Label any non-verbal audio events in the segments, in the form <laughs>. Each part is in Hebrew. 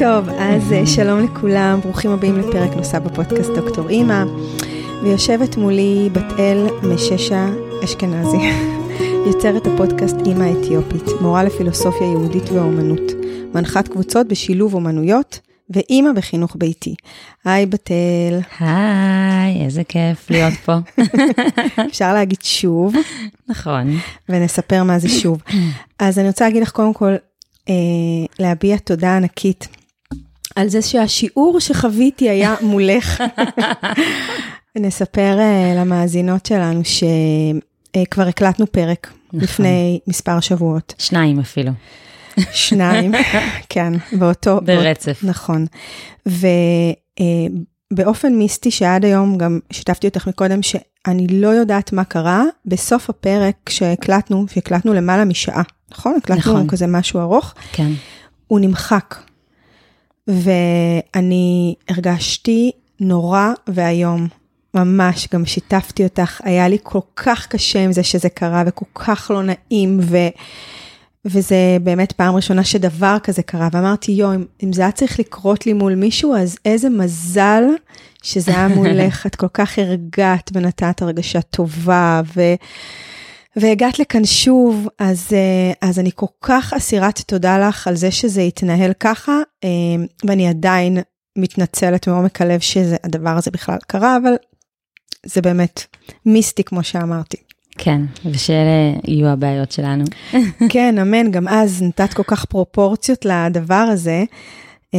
טוב, אז אה, שלום לכולם, ברוכים הבאים לפרק נוסף בפודקאסט דוקטור אימא. ויושבת מולי בת אל מששה אשכנזי, <laughs> יוצרת הפודקאסט אימא האתיופית, מורה לפילוסופיה יהודית ואומנות, מנחת קבוצות בשילוב אומנויות, ואימא בחינוך ביתי. היי בתל. היי, איזה כיף להיות פה. <laughs> אפשר להגיד שוב. נכון. ונספר מה זה שוב. אז אני רוצה להגיד לך קודם כל, אה, להביע תודה ענקית על זה שהשיעור שחוויתי היה מולך. <laughs> נספר uh, למאזינות שלנו שכבר uh, הקלטנו פרק נכון. לפני מספר שבועות. שניים אפילו. שניים, <laughs> כן, באותו... ברצף. באות, נכון. ובאופן uh, מיסטי שעד היום גם שיתפתי אותך מקודם, שאני לא יודעת מה קרה, בסוף הפרק שהקלטנו, שהקלטנו למעלה משעה, נכון? הקלטנו נכון. כזה משהו ארוך. כן. הוא נמחק. ואני הרגשתי נורא ואיום. ממש, גם שיתפתי אותך, היה לי כל כך קשה עם זה שזה קרה וכל כך לא נעים, ו... וזה באמת פעם ראשונה שדבר כזה קרה, ואמרתי, יואו, אם, אם זה היה צריך לקרות לי מול מישהו, אז איזה מזל שזה היה מולך, <laughs> את כל כך הרגעת ונתת הרגשה טובה, ו... והגעת לכאן שוב, אז, אה, אז אני כל כך אסירת תודה לך על זה שזה התנהל ככה, אה, ואני עדיין מתנצלת מעומק הלב שהדבר הזה בכלל קרה, אבל זה באמת מיסטי, כמו שאמרתי. כן, ושאלה יהיו הבעיות שלנו. <laughs> כן, אמן, גם אז נתת כל כך פרופורציות לדבר הזה,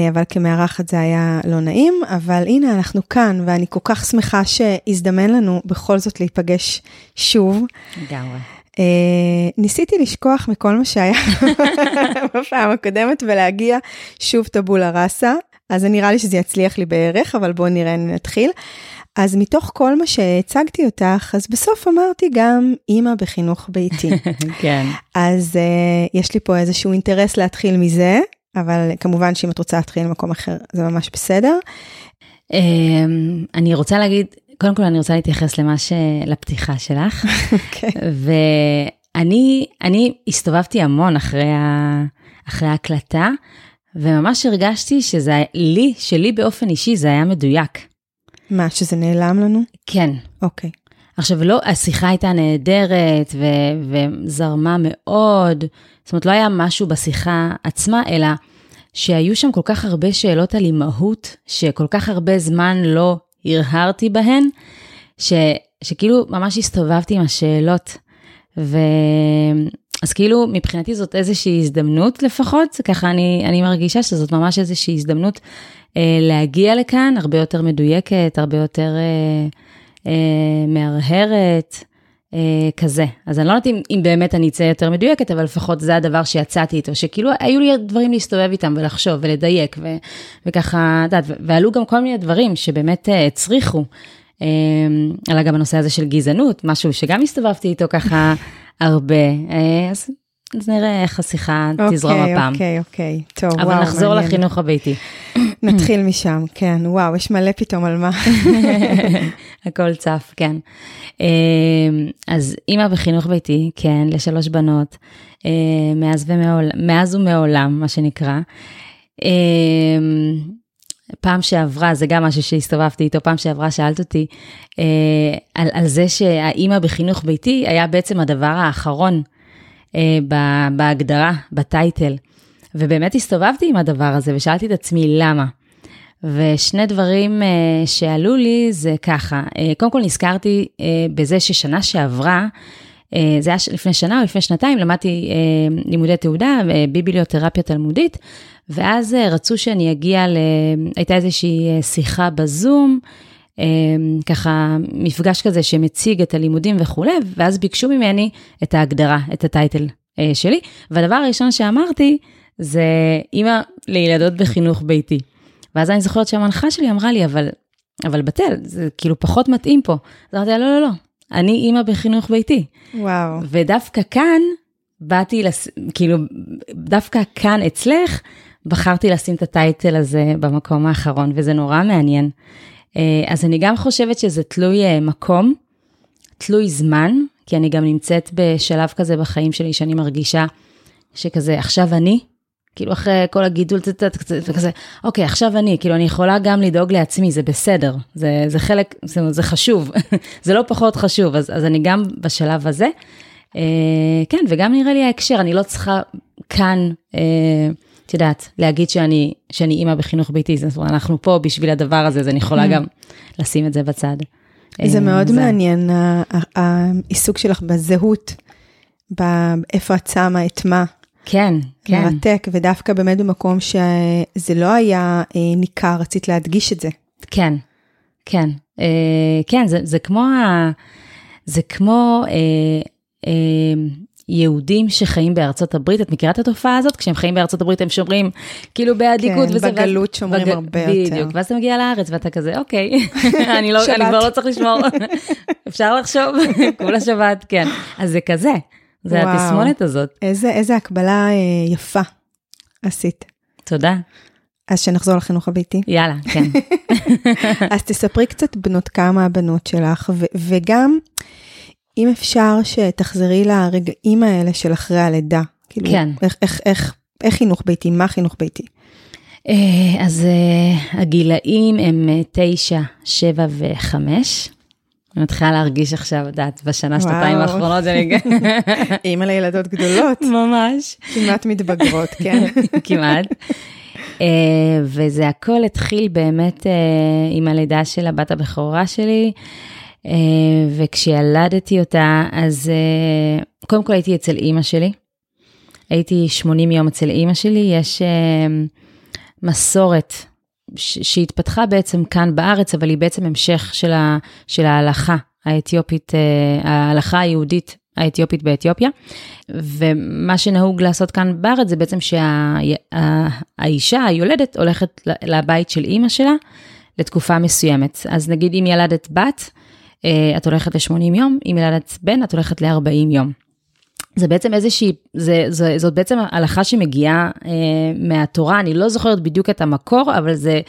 אבל כמארחת זה היה לא נעים, אבל הנה, אנחנו כאן, ואני כל כך שמחה שהזדמן לנו בכל זאת להיפגש שוב. לגמרי. Uh, ניסיתי לשכוח מכל מה שהיה <laughs> בפעם הקודמת ולהגיע שוב טבולה ראסה, אז נראה לי שזה יצליח לי בערך, אבל בואו נראה, נתחיל. אז מתוך כל מה שהצגתי אותך, אז בסוף אמרתי גם אימא בחינוך ביתי. <laughs> כן. אז uh, יש לי פה איזשהו אינטרס להתחיל מזה, אבל כמובן שאם את רוצה להתחיל במקום אחר, זה ממש בסדר. Um, אני רוצה להגיד, קודם כל אני רוצה להתייחס למה ש... לפתיחה שלך. כן. <laughs> ואני אני הסתובבתי המון אחרי, ה... אחרי ההקלטה, וממש הרגשתי שזה לי, שלי באופן אישי, זה היה מדויק. מה, שזה נעלם לנו? כן. אוקיי. Okay. עכשיו, לא, השיחה הייתה נהדרת ו, וזרמה מאוד, זאת אומרת, לא היה משהו בשיחה עצמה, אלא שהיו שם כל כך הרבה שאלות על אימהות, שכל כך הרבה זמן לא הרהרתי בהן, ש, שכאילו ממש הסתובבתי עם השאלות. ו... אז כאילו, מבחינתי זאת איזושהי הזדמנות לפחות, ככה אני, אני מרגישה שזאת ממש איזושהי הזדמנות אה, להגיע לכאן, הרבה יותר מדויקת, הרבה יותר אה, מהרהרת, אה, כזה. אז אני לא יודעת אם, אם באמת אני אצא יותר מדויקת, אבל לפחות זה הדבר שיצאתי איתו, שכאילו היו לי דברים להסתובב איתם ולחשוב ולדייק, ו, וככה, את יודעת, ועלו גם כל מיני דברים שבאמת אה, הצריכו. אה, עלה גם הנושא הזה של גזענות, משהו שגם הסתובבתי איתו ככה <laughs> הרבה. אה, אז אז נראה איך השיחה okay, תזרום אוקיי, הפעם. אוקיי, אוקיי, טוב, אבל וואו, נחזור מעניין. לחינוך הביתי. נתחיל משם, כן, וואו, יש מלא פתאום על מה. <laughs> הכל צף, כן. אמ, אז אימא בחינוך ביתי, כן, לשלוש בנות, אה, מאז, ומעול, מאז ומעולם, מה שנקרא. אמ, פעם שעברה, זה גם משהו שהסתובבתי איתו, פעם שעברה שאלת אותי אה, על, על זה שהאימא בחינוך ביתי היה בעצם הדבר האחרון אה, בהגדרה, בטייטל. ובאמת הסתובבתי עם הדבר הזה ושאלתי את עצמי למה. ושני דברים uh, שעלו לי זה ככה, uh, קודם כל נזכרתי uh, בזה ששנה שעברה, uh, זה היה לפני שנה או לפני שנתיים, למדתי uh, לימודי תעודה uh, ביבליותרפיה תלמודית, ואז uh, רצו שאני אגיע, ל... הייתה איזושהי שיחה בזום, uh, ככה מפגש כזה שמציג את הלימודים וכולי, ואז ביקשו ממני את ההגדרה, את הטייטל uh, שלי, והדבר הראשון שאמרתי, זה אימא לילדות בחינוך ביתי. ואז אני זוכרת שהמנחה שלי אמרה לי, אבל, אבל בטל, זה כאילו פחות מתאים פה. אז אמרתי לה, לא, לא, לא, אני אימא בחינוך ביתי. וואו. ודווקא כאן, באתי, לס... כאילו, דווקא כאן אצלך, בחרתי לשים את הטייטל הזה במקום האחרון, וזה נורא מעניין. אז אני גם חושבת שזה תלוי מקום, תלוי זמן, כי אני גם נמצאת בשלב כזה בחיים שלי, שאני מרגישה שכזה, עכשיו אני, כאילו אחרי כל הגידול, וכזה, אוקיי, עכשיו אני, כאילו אני יכולה גם לדאוג לעצמי, זה בסדר, זה, זה חלק, זה, זה חשוב, <laughs> זה לא פחות חשוב, אז, אז אני גם בשלב הזה. אה, כן, וגם נראה לי ההקשר, אני לא צריכה כאן, אה, את יודעת, להגיד שאני, שאני אימא בחינוך ביתי, זאת אומרת, אנחנו פה בשביל הדבר הזה, אז אני יכולה mm. גם לשים את זה בצד. זה אה, מאוד זה... מעניין, העיסוק שלך בזהות, באיפה את שמה את מה. כן, כן. מרתק, ודווקא באמת במקום שזה לא היה אה, ניכר, רצית להדגיש את זה. כן, כן. אה, כן, זה, זה כמו, ה, זה כמו אה, אה, יהודים שחיים בארצות הברית, את מכירה את התופעה הזאת? כשהם חיים בארצות הברית הם שומרים כאילו באדיקות כן, וזה. כן, בגלות שומרים בג... הרבה בדיוק, יותר. בדיוק, ואז אתה מגיע לארץ ואתה כזה, אוקיי, <laughs> אני, לא, אני כבר לא צריך לשמור, <laughs> אפשר לחשוב, <laughs> כולה שבת, כן. אז זה כזה, זה וואו, התסמונת הזאת. איזה, איזה הקבלה אה, יפה עשית. תודה. אז שנחזור לחינוך הביתי. יאללה, כן. <laughs> אז תספרי קצת בנות כמה הבנות שלך, ו- וגם, אם אפשר שתחזרי לרגעים האלה של אחרי הלידה. כאילו, כן. איך, איך, איך, איך חינוך ביתי, מה חינוך ביתי? אה, אז אה, הגילאים הם תשע, שבע וחמש. אני מתחילה להרגיש עכשיו, את יודעת, בשנה, שנתיים האחרונות, אני... <laughs> אימא לילדות גדולות. ממש. כמעט מתבגרות, כן. <laughs> כמעט. Uh, וזה הכל התחיל באמת uh, עם הלידה של הבת הבכורה שלי, uh, וכשילדתי אותה, אז קודם כל הייתי אצל אימא שלי. הייתי 80 יום אצל אימא שלי, יש מסורת שהתפתחה בעצם כאן בארץ, אבל היא בעצם המשך של, ה, של ההלכה האתיופית, אה, ההלכה היהודית האתיופית באתיופיה. ומה שנהוג לעשות כאן בארץ זה בעצם שהאישה שה, היולדת הולכת לבית של אימא שלה לתקופה מסוימת. אז נגיד אם ילדת בת, אה, את הולכת ל-80 יום, אם ילדת בן, את הולכת ל-40 יום. זה בעצם איזושהי, זה, זה, זאת בעצם הלכה שמגיעה אה, מהתורה, אני לא זוכרת בדיוק את המקור, אבל זה,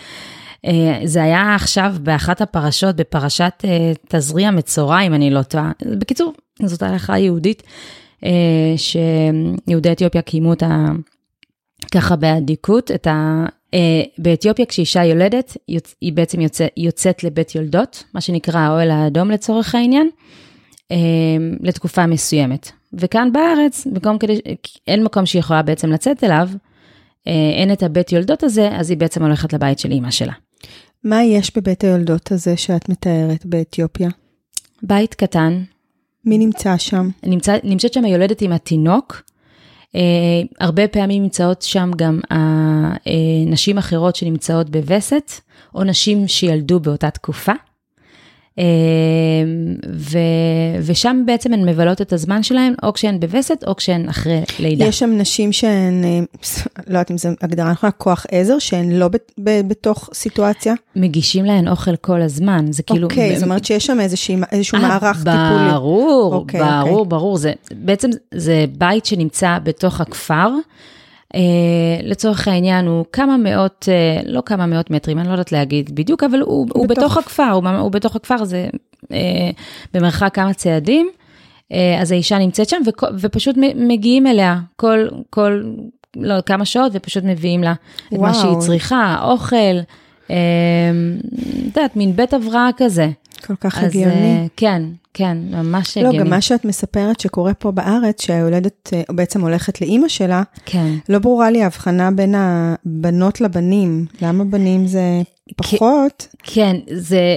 אה, זה היה עכשיו באחת הפרשות, בפרשת אה, תזריע מצורע, אם אני לא טועה. בקיצור, זאת הלכה יהודית, אה, שיהודי אתיופיה קיימו אותה ככה באדיקות, את ה... Uh, באתיופיה כשאישה יולדת, יוצ... היא בעצם יוצא, יוצאת לבית יולדות, מה שנקרא האוהל האדום לצורך העניין, uh, לתקופה מסוימת. וכאן בארץ, במקום כדי, אין מקום שהיא יכולה בעצם לצאת אליו, אה, אין את הבית יולדות הזה, אז היא בעצם הולכת לבית של אימא שלה. מה יש בבית היולדות הזה שאת מתארת באתיופיה? בית קטן. מי נמצא שם? נמצא, נמצאת שם היולדת עם התינוק. Uh, הרבה פעמים נמצאות שם גם uh, uh, נשים אחרות שנמצאות בווסת, או נשים שילדו באותה תקופה. אמ, ו, ושם בעצם הן מבלות את הזמן שלהן, או כשהן בווסת, או כשהן אחרי לידה. יש שם נשים שהן, אה, לא יודעת אם זו הגדרה נכונה, כוח עזר, שהן לא ב, ב, בתוך סיטואציה? מגישים להן אוכל כל הזמן, זה כאילו... אוקיי, זאת אומרת שיש שם איזושהי, איזשהו 아, אה, מערך טיפולי. ברור, אוקיי, ברור, אוקיי. ברור. זה, בעצם זה בית שנמצא בתוך הכפר. Uh, לצורך העניין הוא כמה מאות, uh, לא כמה מאות מטרים, אני לא יודעת להגיד בדיוק, אבל הוא, הוא בתוך, בתוך הכפר, הוא, הוא בתוך הכפר, זה uh, במרחק כמה צעדים, uh, אז האישה נמצאת שם ו, ופשוט מגיעים אליה כל, כל, לא, כמה שעות ופשוט מביאים לה וואו. את מה שהיא צריכה, אוכל, את uh, יודעת, מין בית הבראה כזה. כל כך אז, הגיוני. כן, כן, ממש לא, הגיוני. לא, גם מה שאת מספרת שקורה פה בארץ, שהיולדת אה, בעצם הולכת לאימא שלה, כן. לא ברורה לי ההבחנה בין הבנות לבנים. למה בנים זה פחות? כן, זה...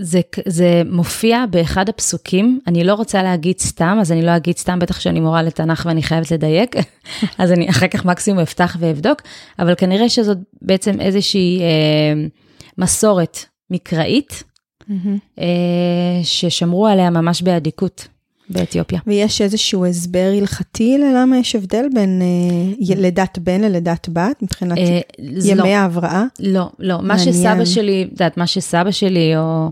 זה, זה מופיע באחד הפסוקים, אני לא רוצה להגיד סתם, אז אני לא אגיד סתם, בטח שאני מורה לתנ"ך ואני חייבת לדייק, <laughs> אז אני אחר כך מקסימום אפתח ואבדוק, אבל כנראה שזאת בעצם איזושהי אה, מסורת מקראית, mm-hmm. ששמרו עליה ממש באדיקות באתיופיה. ויש איזשהו הסבר הלכתי ללמה יש הבדל בין אה, לידת בן ללידת בת, מבחינת אה, ימי לא, ההבראה? לא, לא. מה שסבא שלי, את יודעת, מה שסבא שלי, או...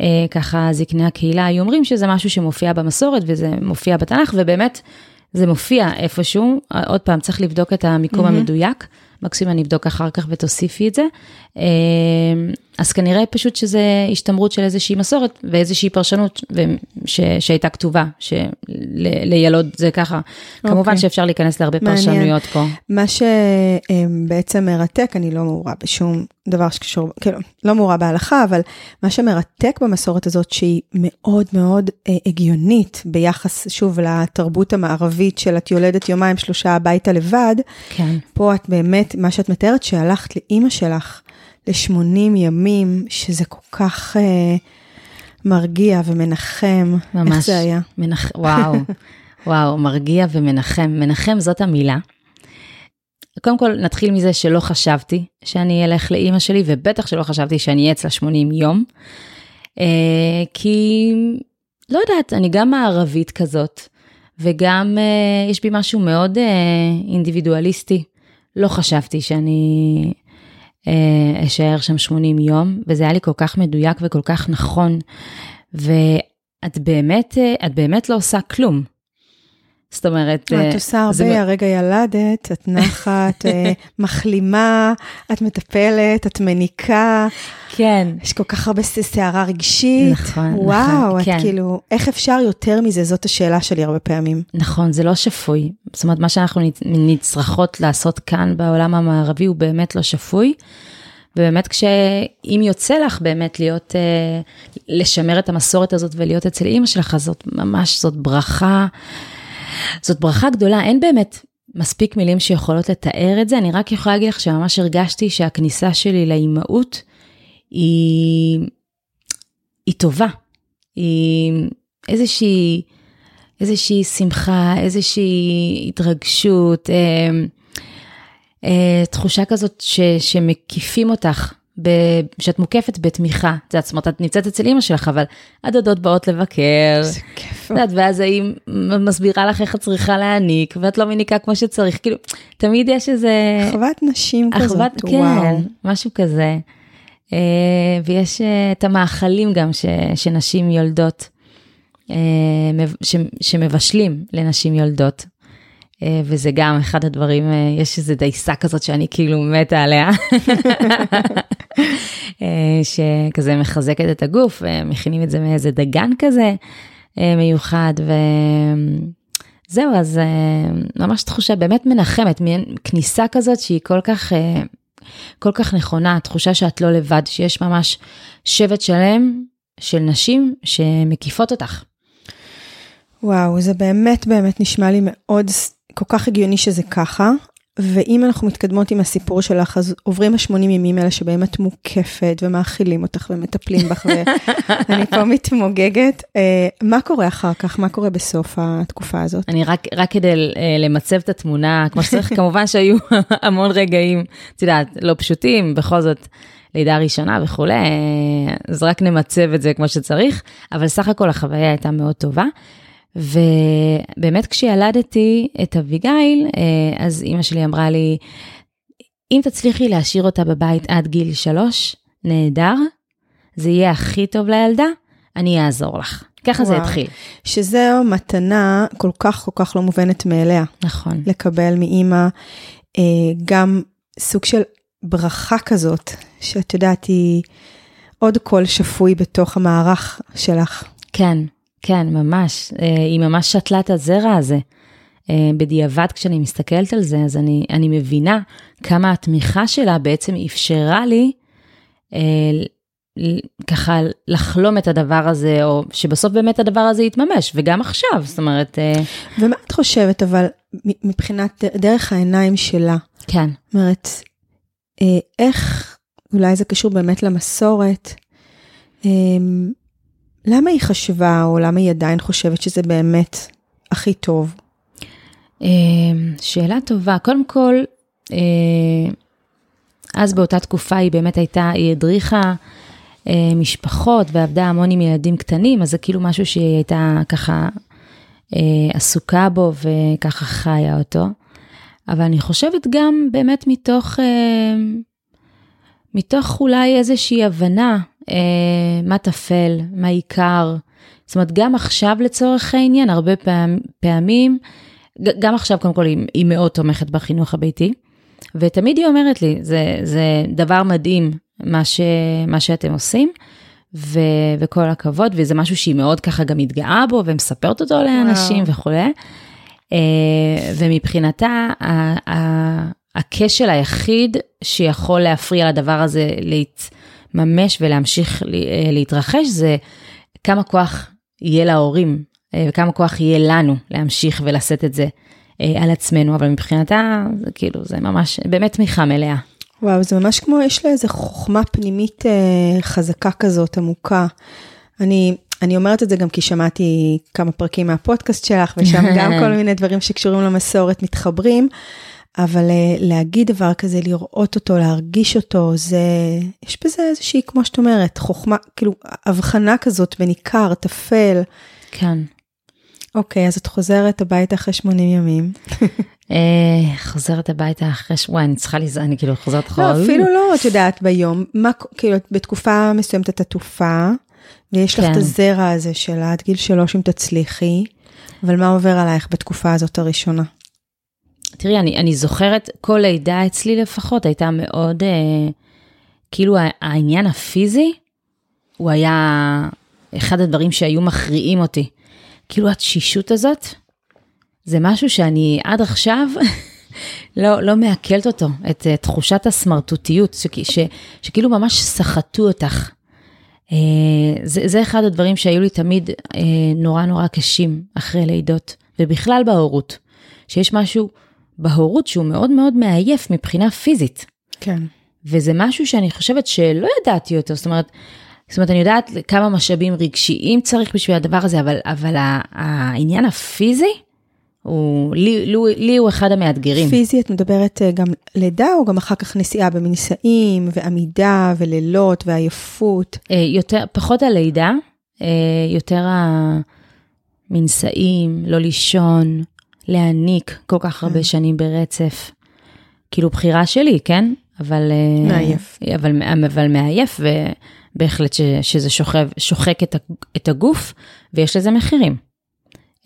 אה, ככה זקני הקהילה היו אומרים שזה משהו שמופיע במסורת וזה מופיע בתנ"ך, ובאמת זה מופיע איפשהו, עוד פעם, צריך לבדוק את המיקום mm-hmm. המדויק, מקסימום אני אבדוק אחר כך ותוסיפי את זה. אז כנראה פשוט שזה השתמרות של איזושהי מסורת ואיזושהי פרשנות ש, שהייתה כתובה, שלילוד זה ככה. Okay. כמובן אוקיי. שאפשר להיכנס להרבה מעניין. פרשנויות פה. מה שבעצם מרתק, אני לא מעורה בשום דבר שקשור, כאילו, לא מעורה בהלכה, אבל מה שמרתק במסורת הזאת, שהיא מאוד מאוד אה, הגיונית ביחס, שוב, לתרבות המערבית של את יולדת יומיים, שלושה הביתה לבד, כן. פה את באמת, מה שאת מתארת, שהלכת לאימא שלך ל-80 ימים, שזה כל כך אה, מרגיע ומנחם. ממש. איך זה היה? מנח... וואו, <laughs> וואו, מרגיע ומנחם. מנחם זאת המילה. קודם כל, נתחיל מזה שלא חשבתי שאני אלך לאימא שלי, ובטח שלא חשבתי שאני אהיה אצלה 80 יום. אה, כי, לא יודעת, אני גם מערבית כזאת, וגם אה, יש בי משהו מאוד אה, אינדיבידואליסטי. לא חשבתי שאני אשאר שם 80 יום, וזה היה לי כל כך מדויק וכל כך נכון, ואת באמת, אה, את באמת לא עושה כלום. זאת אומרת... את אה, עושה הרבה, זה... הרגע ילדת, את <laughs> נחה, את מחלימה, את מטפלת, את מניקה. כן. יש כל כך הרבה סערה רגשית. נכון, וואו, נכון, וואו, את כן. כאילו, איך אפשר יותר מזה? זאת השאלה שלי הרבה פעמים. נכון, זה לא שפוי. זאת אומרת, מה שאנחנו נצרכות לעשות כאן בעולם המערבי הוא באמת לא שפוי. ובאמת כשאם יוצא לך באמת להיות, אה, לשמר את המסורת הזאת ולהיות אצל אימא שלך, אז זאת ממש, זאת ברכה, זאת ברכה גדולה, אין באמת מספיק מילים שיכולות לתאר את זה, אני רק יכולה להגיד לך שממש הרגשתי שהכניסה שלי לאימהות היא, היא טובה, היא איזושהי, איזושהי שמחה, איזושהי התרגשות, אה, אה, תחושה כזאת ש, שמקיפים אותך, שאת מוקפת בתמיכה. את יודעת, זאת אומרת, את נמצאת אצל אימא שלך, אבל הדודות באות לבקר. איזה כיף. את יודעת, ואז היא מסבירה לך איך את צריכה להעניק, ואת לא מניקה כמו שצריך. כאילו, תמיד יש איזה... אחוות נשים כזאת, אחוות, כן, וואו. משהו כזה. אה, ויש אה, את המאכלים גם ש, שנשים יולדות, ש, שמבשלים לנשים יולדות. אה, וזה גם אחד הדברים, אה, יש איזה דייסה כזאת שאני כאילו מתה עליה, <laughs> אה, שכזה מחזקת את הגוף, מכינים את זה מאיזה דגן כזה מיוחד, וזהו, אז ממש תחושה באמת מנחמת, מין כניסה כזאת שהיא כל כך, כל כך נכונה, תחושה שאת לא לבד, שיש ממש שבט שלם של נשים שמקיפות אותך. וואו, זה באמת באמת נשמע לי מאוד כל כך הגיוני שזה ככה, ואם אנחנו מתקדמות עם הסיפור שלך, אז עוברים ה-80 ימים האלה שבהם את מוקפת ומאכילים אותך ומטפלים בך, ואני <laughs> פה מתמוגגת. אה, מה קורה אחר כך? מה קורה בסוף התקופה הזאת? אני רק, רק כדי אה, למצב את התמונה, כמו שצריך, <laughs> כמובן שהיו <laughs> המון רגעים, את יודעת, לא פשוטים, בכל זאת. לידה ראשונה וכולי, אה, אז רק נמצב את זה כמו שצריך, אבל סך הכל החוויה הייתה מאוד טובה. ובאמת כשילדתי את אביגיל, אה, אז אימא שלי אמרה לי, אם תצליחי להשאיר אותה בבית עד גיל שלוש, נהדר, זה יהיה הכי טוב לילדה, אני אעזור לך. ככה וואו. זה התחיל. שזו מתנה כל כך כל כך לא מובנת מאליה. נכון. לקבל מאימא אה, גם סוג של ברכה כזאת, שאת יודעת, היא עוד קול שפוי בתוך המערך שלך. כן, כן, ממש. אה, היא ממש שתלה את הזרע הזה. אה, בדיעבד, כשאני מסתכלת על זה, אז אני, אני מבינה כמה התמיכה שלה בעצם אפשרה לי אה, ככה לחלום את הדבר הזה, או שבסוף באמת הדבר הזה יתממש, וגם עכשיו, זאת אומרת... ומה את חושבת, אבל מבחינת דרך העיניים שלה? כן. זאת אומרת, איך, אולי זה קשור באמת למסורת, למה היא חשבה, או למה היא עדיין חושבת שזה באמת הכי טוב? אמ, שאלה טובה. קודם כל, אה, אז באותה תקופה היא באמת הייתה, היא הדריכה אה, משפחות ועבדה המון עם ילדים קטנים, אז זה כאילו משהו שהיא הייתה ככה אה, עסוקה בו וככה חיה אותו. אבל אני חושבת גם באמת מתוך, מתוך אולי איזושהי הבנה אה, מה טפל, מה עיקר. זאת אומרת, גם עכשיו לצורך העניין, הרבה פעמים, פעמים גם עכשיו קודם כל היא, היא מאוד תומכת בחינוך הביתי. ותמיד היא אומרת לי, זה, זה דבר מדהים מה, ש, מה שאתם עושים, ו, וכל הכבוד, וזה משהו שהיא מאוד ככה גם מתגאה בו ומספרת אותו לאנשים וכולי. אה, ומבחינתה, הכשל היחיד שיכול להפריע לדבר הזה להתממש ולהמשיך ל- להתרחש, זה כמה כוח יהיה להורים, אה, וכמה כוח יהיה לנו להמשיך ולשאת את זה אה, על עצמנו, אבל מבחינתה, זה כאילו, זה ממש, באמת תמיכה מלאה. וואו, זה ממש כמו, יש לה איזה חוכמה פנימית אה, חזקה כזאת, עמוקה. אני, אני אומרת את זה גם כי שמעתי כמה פרקים מהפודקאסט שלך, ושם גם <laughs> כל מיני דברים שקשורים למסורת מתחברים, אבל אה, להגיד דבר כזה, לראות אותו, להרגיש אותו, זה, יש בזה איזושהי, כמו שאת אומרת, חוכמה, כאילו, הבחנה כזאת בין עיקר, טפל. כן. אוקיי, אז את חוזרת הביתה אחרי 80 ימים. <laughs> אה, חוזרת הביתה אחרי ש... וואי, אני צריכה לזה, אני כאילו חוזרת אחורה. לא, אפילו לא, את יודעת, ביום, מה, כאילו, בתקופה מסוימת את עטופה, ויש לך כן. את הזרע הזה של עד גיל שלוש אם תצליחי, אבל מה עובר עלייך בתקופה הזאת הראשונה? תראי, אני, אני זוכרת, כל לידה אצלי לפחות הייתה מאוד, אה, כאילו העניין הפיזי, הוא היה אחד הדברים שהיו מכריעים אותי. כאילו התשישות הזאת, זה משהו שאני עד עכשיו <laughs> לא, לא מעכלת אותו, את uh, תחושת הסמרטוטיות, ש, ש, שכאילו ממש סחטו אותך. Uh, זה, זה אחד הדברים שהיו לי תמיד uh, נורא נורא קשים אחרי לידות, ובכלל בהורות, שיש משהו בהורות שהוא מאוד מאוד מעייף מבחינה פיזית. כן. וזה משהו שאני חושבת שלא ידעתי אותו, זאת אומרת, זאת אומרת, אני יודעת כמה משאבים רגשיים צריך בשביל הדבר הזה, אבל, אבל העניין הפיזי, הוא, לי, לי, לי הוא אחד המאתגרים. פיזי, את מדברת אה, גם לידה, או גם אחר כך נסיעה במנישאים, ועמידה, ולילות, ועייפות? אה, יותר, פחות הלידה, אה, יותר המנשאים, לא לישון, להעניק כל כך הרבה שנים ברצף. כאילו בחירה שלי, כן? אבל... אה, מעייף. אבל, אבל מעייף, ובהחלט ש, שזה שוכב, שוחק את, את הגוף, ויש לזה מחירים.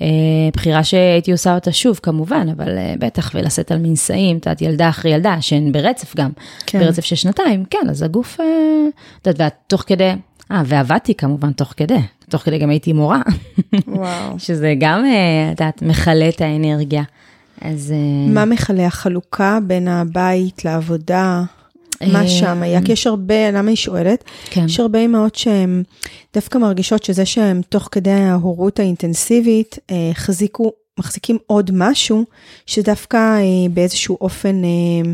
אה, בחירה שהייתי עושה אותה שוב, כמובן, אבל אה, בטח, ולשאת על מנשאים, את יודעת, ילדה אחרי ילדה, שהן ברצף גם, כן. ברצף של שנתיים, כן, אז הגוף, את יודעת, ואת תוך כדי, אה, ועבדתי כמובן תוך כדי, תוך כדי גם הייתי מורה, וואו. שזה גם, אה, את יודעת, מכלה את האנרגיה. אז... אה, מה מכלה החלוקה בין הבית לעבודה? אה, מה שם היה? כי יש הרבה, למה היא שואלת? כן. יש הרבה אמהות שהן דווקא מרגישות שזה שהן תוך כדי ההורות האינטנסיבית, אה, חזיקו, מחזיקים עוד משהו, שדווקא אה, באיזשהו אופן אה,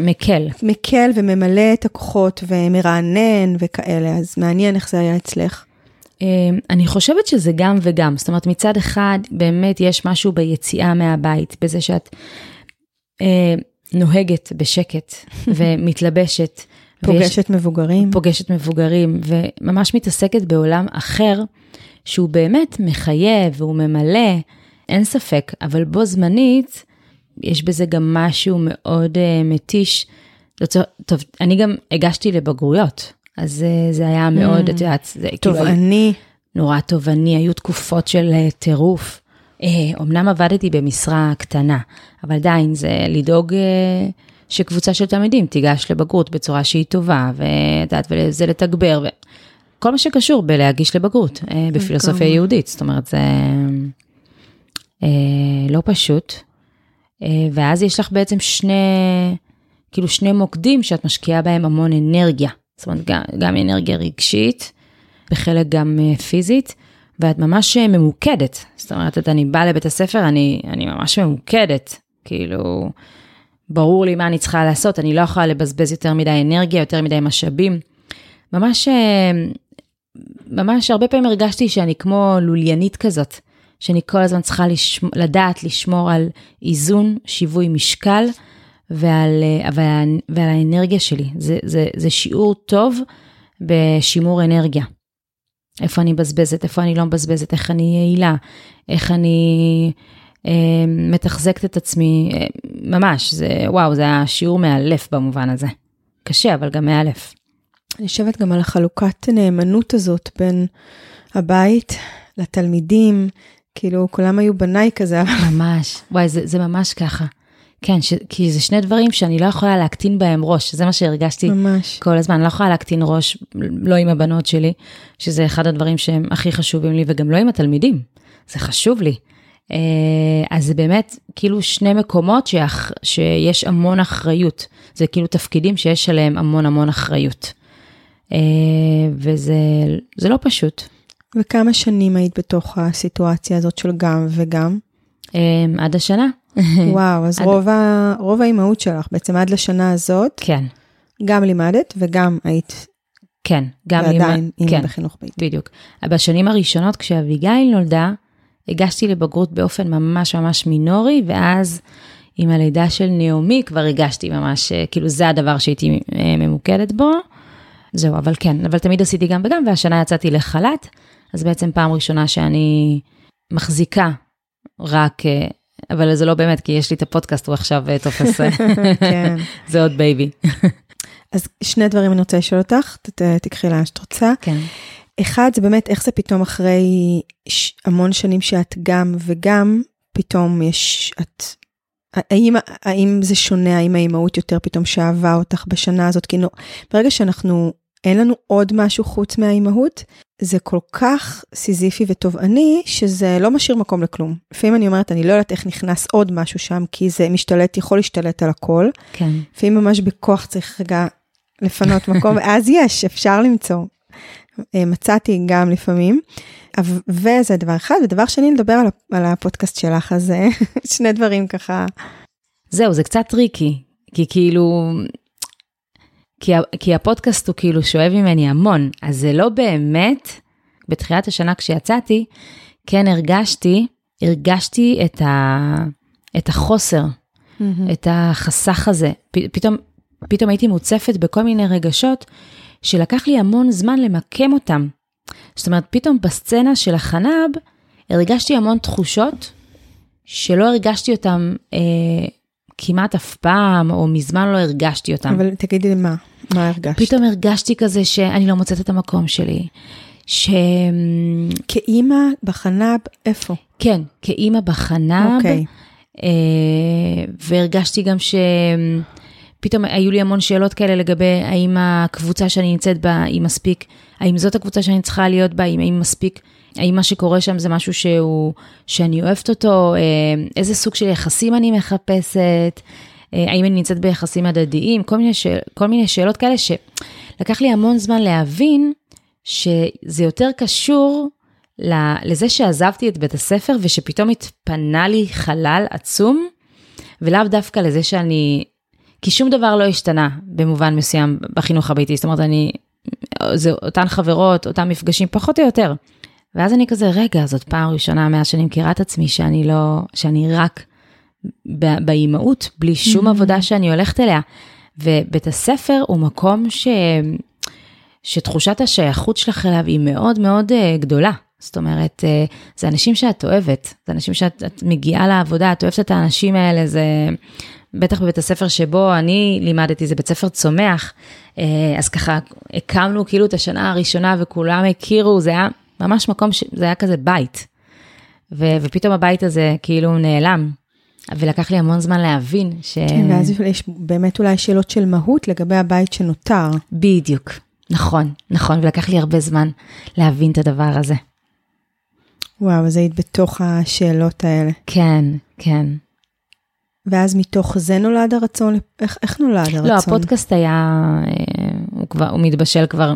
מקל. מקל וממלא את הכוחות ומרענן וכאלה, אז מעניין איך זה היה אצלך. אה, אני חושבת שזה גם וגם, זאת אומרת מצד אחד באמת יש משהו ביציאה מהבית, בזה שאת אה, נוהגת בשקט <laughs> ומתלבשת. ויש- פוגשת מבוגרים. פוגשת מבוגרים וממש מתעסקת בעולם אחר שהוא באמת מחייב והוא ממלא, אין ספק, אבל בו זמנית יש בזה גם משהו מאוד uh, מתיש. לצור- טוב, אני גם הגשתי לבגרויות, אז uh, זה היה מאוד, את יודעת, זה כאילו תובעני. נורא תובעני, היו תקופות של אה, טירוף. אה, אמנם עבדתי במשרה קטנה, אבל עדיין זה לדאוג אה, שקבוצה של תלמידים תיגש לבגרות בצורה שהיא טובה, ואת יודעת, וזה לתגבר, וכל מה שקשור בלהגיש לבגרות אה, בפילוסופיה. יהודית, זאת אומרת, זה אה, לא פשוט. אה, ואז יש לך בעצם שני, כאילו שני מוקדים שאת משקיעה בהם המון אנרגיה. זאת אומרת, גם, גם אנרגיה רגשית, וחלק גם אה, פיזית, ואת ממש אה, ממוקדת. זאת אומרת, את אני באה לבית הספר, אני, אני ממש ממוקדת. כאילו, ברור לי מה אני צריכה לעשות, אני לא יכולה לבזבז יותר מדי אנרגיה, יותר מדי משאבים. ממש, אה, ממש הרבה פעמים הרגשתי שאני כמו לוליינית כזאת, שאני כל הזמן צריכה לשמ... לדעת לשמור על איזון, שיווי משקל ועל, אה, ועל, ועל האנרגיה שלי. זה, זה, זה שיעור טוב בשימור אנרגיה. איפה אני מבזבזת, איפה אני לא מבזבזת, איך אני יעילה, איך אני אה, מתחזקת את עצמי, אה, ממש, זה, וואו, זה היה שיעור מאלף במובן הזה. קשה, אבל גם מאלף. אני חושבת גם על החלוקת נאמנות הזאת בין הבית לתלמידים, כאילו כולם היו בניי כזה, ממש, וואי, זה, זה ממש ככה. כן, ש, כי זה שני דברים שאני לא יכולה להקטין בהם ראש, זה מה שהרגשתי ממש. כל הזמן, אני לא יכולה להקטין ראש, לא עם הבנות שלי, שזה אחד הדברים שהם הכי חשובים לי, וגם לא עם התלמידים, זה חשוב לי. אה, אז זה באמת כאילו שני מקומות שאח, שיש המון אחריות, זה כאילו תפקידים שיש עליהם המון המון אחריות. אה, וזה זה לא פשוט. וכמה שנים היית בתוך הסיטואציה הזאת של גם וגם? אה, עד השנה. <laughs> וואו, אז עד- רוב, ה... רוב האימהות שלך, בעצם עד לשנה הזאת, כן, גם לימדת וגם היית כן, גם ועדיין עם, אימא כן, בחינוך ביתי. בדיוק. בשנים הראשונות כשאביגיל נולדה, הגשתי לבגרות באופן ממש ממש מינורי, ואז עם הלידה של נעמי כבר הגשתי ממש, אה, כאילו זה הדבר שהייתי אה, ממוקדת בו. זהו, אבל כן, אבל תמיד עשיתי גם וגם, והשנה יצאתי לחל"ת, אז בעצם פעם ראשונה שאני מחזיקה רק, אה, אבל זה לא באמת, כי יש לי את הפודקאסט, הוא עכשיו אה, תופס, אה, <laughs> כן. <laughs> זה עוד baby. <laughs> אז שני דברים אני רוצה לשאול אותך, תקחי לאן שאת רוצה. כן. אחד, זה באמת איך זה פתאום אחרי. המון שנים שאת גם וגם, פתאום יש, את... האם, האם זה שונה, האם האימהות יותר פתאום שאבה אותך בשנה הזאת? כי נו, ברגע שאנחנו, אין לנו עוד משהו חוץ מהאימהות, זה כל כך סיזיפי ותובעני, שזה לא משאיר מקום לכלום. לפעמים אני אומרת, אני לא יודעת איך נכנס עוד משהו שם, כי זה משתלט, יכול להשתלט על הכל. כן, לפעמים ממש בכוח צריך רגע לפנות מקום, <laughs> ואז יש, אפשר למצוא. אה, מצאתי גם לפעמים, וזה דבר אחד, ודבר שני, לדבר על הפודקאסט שלך, אז אה, <laughs> שני דברים ככה, זהו, זה קצת tricky, כי כאילו, כי, כי הפודקאסט הוא כאילו שואב ממני המון, אז זה לא באמת, בתחילת השנה כשיצאתי, כן הרגשתי, הרגשתי את, ה, את החוסר, את החסך הזה. פ, פתאום, פתאום הייתי מוצפת בכל מיני רגשות שלקח לי המון זמן למקם אותם. זאת אומרת, פתאום בסצנה של החנב, הרגשתי המון תחושות שלא הרגשתי אותם אה, כמעט אף פעם, או מזמן לא הרגשתי אותם. אבל תגידי מה, מה הרגשת? פתאום הרגשתי כזה שאני לא מוצאת את המקום שלי. ש... כאימא בחנב, איפה? כן, כאימא בחנב, אוקיי. אה, והרגשתי גם שפתאום היו לי המון שאלות כאלה לגבי האם הקבוצה שאני נמצאת בה היא מספיק, האם זאת הקבוצה שאני צריכה להיות בה, האם, האם מספיק, האם מה שקורה שם זה משהו שהוא, שאני אוהבת אותו, אה, איזה סוג של יחסים אני מחפשת, אה, האם אני נמצאת ביחסים הדדיים, כל מיני, שאל, כל מיני שאלות כאלה שלקח לי המון זמן להבין שזה יותר קשור לזה שעזבתי את בית הספר ושפתאום התפנה לי חלל עצום, ולאו דווקא לזה שאני, כי שום דבר לא השתנה במובן מסוים בחינוך הביתי, זאת אומרת, אני, זה אותן חברות, אותם מפגשים, פחות או יותר. ואז אני כזה, רגע, זאת פעם ראשונה מאז שאני מכירה את עצמי, שאני לא, שאני רק באימהות, בלי שום עבודה שאני הולכת אליה. ובית הספר הוא מקום ש... שתחושת השייכות שלך אליו היא מאוד מאוד uh, גדולה. זאת אומרת, uh, זה אנשים שאת אוהבת, זה אנשים שאת את מגיעה לעבודה, את אוהבת את האנשים האלה, זה בטח בבית הספר שבו אני לימדתי, זה בית ספר צומח, uh, אז ככה הקמנו כאילו את השנה הראשונה וכולם הכירו, זה היה ממש מקום, ש... זה היה כזה בית. ו... ופתאום הבית הזה כאילו נעלם, ולקח לי המון זמן להבין ש... כן, ואז יש באמת אולי שאלות של מהות לגבי הבית שנותר. בדיוק, נכון, נכון, ולקח לי הרבה זמן להבין את הדבר הזה. וואו, אז היית בתוך השאלות האלה. כן, כן. ואז מתוך זה נולד הרצון, איך, איך נולד הרצון? לא, הפודקאסט היה, אה, הוא כבר, הוא מתבשל כבר.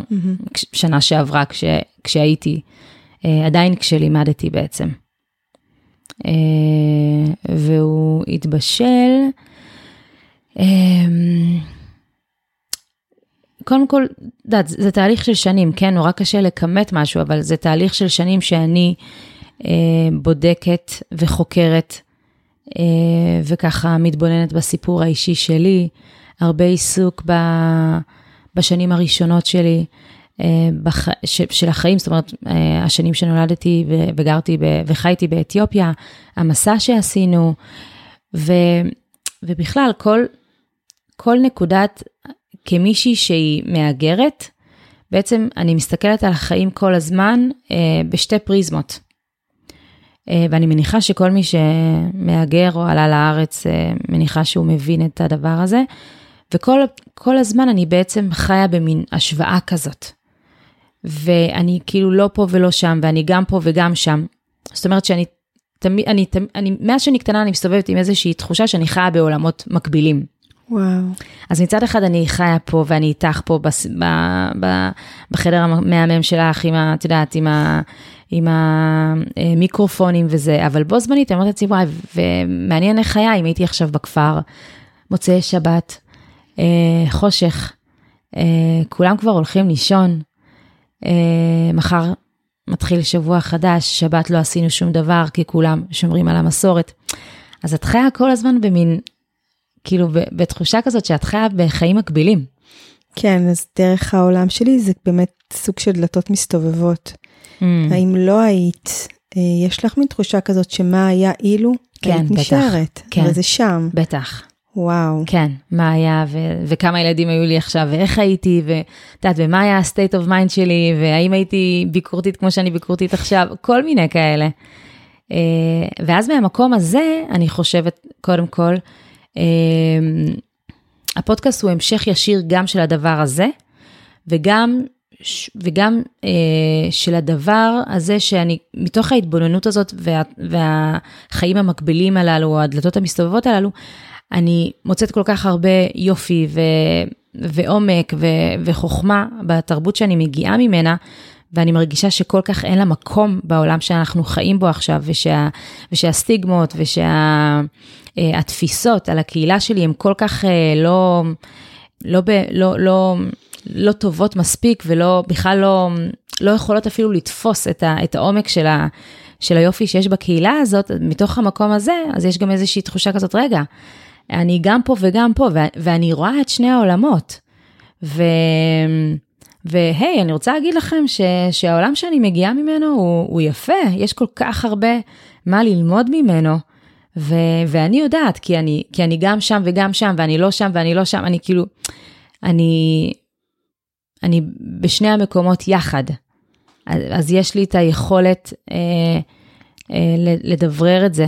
כש- שנה שעברה כש, כשהייתי, עדיין כשלימדתי בעצם. אה, והוא התבשל, אה, קודם כל, את יודעת, זה תהליך של שנים, כן, נורא קשה לכמת משהו, אבל זה תהליך של שנים שאני אה, בודקת וחוקרת, אה, וככה מתבוננת בסיפור האישי שלי, הרבה עיסוק ב, בשנים הראשונות שלי, אה, בח, ש, של החיים, זאת אומרת, אה, השנים שנולדתי ו, וגרתי ב, וחייתי באתיופיה, המסע שעשינו, ו, ובכלל, כל, כל נקודת, כמישהי שהיא מהגרת, בעצם אני מסתכלת על החיים כל הזמן אה, בשתי פריזמות. אה, ואני מניחה שכל מי שמהגר או עלה לארץ, אה, מניחה שהוא מבין את הדבר הזה. וכל הזמן אני בעצם חיה במין השוואה כזאת. ואני כאילו לא פה ולא שם, ואני גם פה וגם שם. זאת אומרת שאני תמיד, אני, אני, מאז שאני קטנה אני מסתובבת עם איזושהי תחושה שאני חיה בעולמות מקבילים. וואו. אז מצד אחד אני חיה פה ואני איתך פה בס, ב, ב, בחדר המהמם שלך עם ה... את יודעת, עם, ה, עם המיקרופונים וזה, אבל בו זמנית אני אומרת לעצמי, וואי, ומעניין איך היה אם הייתי עכשיו בכפר, מוצאי שבת, אה, חושך, אה, כולם כבר הולכים לישון, מחר מתחיל שבוע חדש, שבת לא עשינו שום דבר, כי כולם שומרים על המסורת. אז את חיה כל הזמן במין, כאילו, בתחושה כזאת שאת חיה בחיים מקבילים. כן, אז דרך העולם שלי זה באמת סוג של דלתות מסתובבות. Mm. האם לא היית, אה, יש לך מין תחושה כזאת שמה היה אילו? כן, היית בטח. נשארת, כן. וזה שם. בטח. וואו. כן, מה היה ו- וכמה ילדים היו לי עכשיו ואיך הייתי ואת יודעת, ומה היה ה-state of mind שלי והאם הייתי ביקורתית כמו שאני ביקורתית עכשיו, כל מיני כאלה. אה, ואז מהמקום הזה, אני חושבת, קודם כל, אה, הפודקאסט הוא המשך ישיר גם של הדבר הזה, וגם, וגם אה, של הדבר הזה שאני, מתוך ההתבוננות הזאת וה, והחיים המקבילים הללו, הדלתות המסתובבות הללו, אני מוצאת כל כך הרבה יופי ו, ועומק ו, וחוכמה בתרבות שאני מגיעה ממנה, ואני מרגישה שכל כך אין לה מקום בעולם שאנחנו חיים בו עכשיו, ושה, ושהסטיגמות ושהתפיסות על הקהילה שלי הן כל כך אה, לא, לא, ב, לא, לא, לא טובות מספיק, ולא, בכלל לא, לא יכולות אפילו לתפוס את, ה, את העומק של, ה, של היופי שיש בקהילה הזאת, מתוך המקום הזה, אז יש גם איזושהי תחושה כזאת, רגע, אני גם פה וגם פה, ואני רואה את שני העולמות. ו... והי, אני רוצה להגיד לכם ש... שהעולם שאני מגיעה ממנו הוא, הוא יפה, יש כל כך הרבה מה ללמוד ממנו. ו... ואני יודעת, כי אני, כי אני גם שם וגם שם, ואני לא שם ואני לא שם, אני כאילו, אני, אני בשני המקומות יחד. אז, יש לי את היכולת אה, אה, לדברר את זה,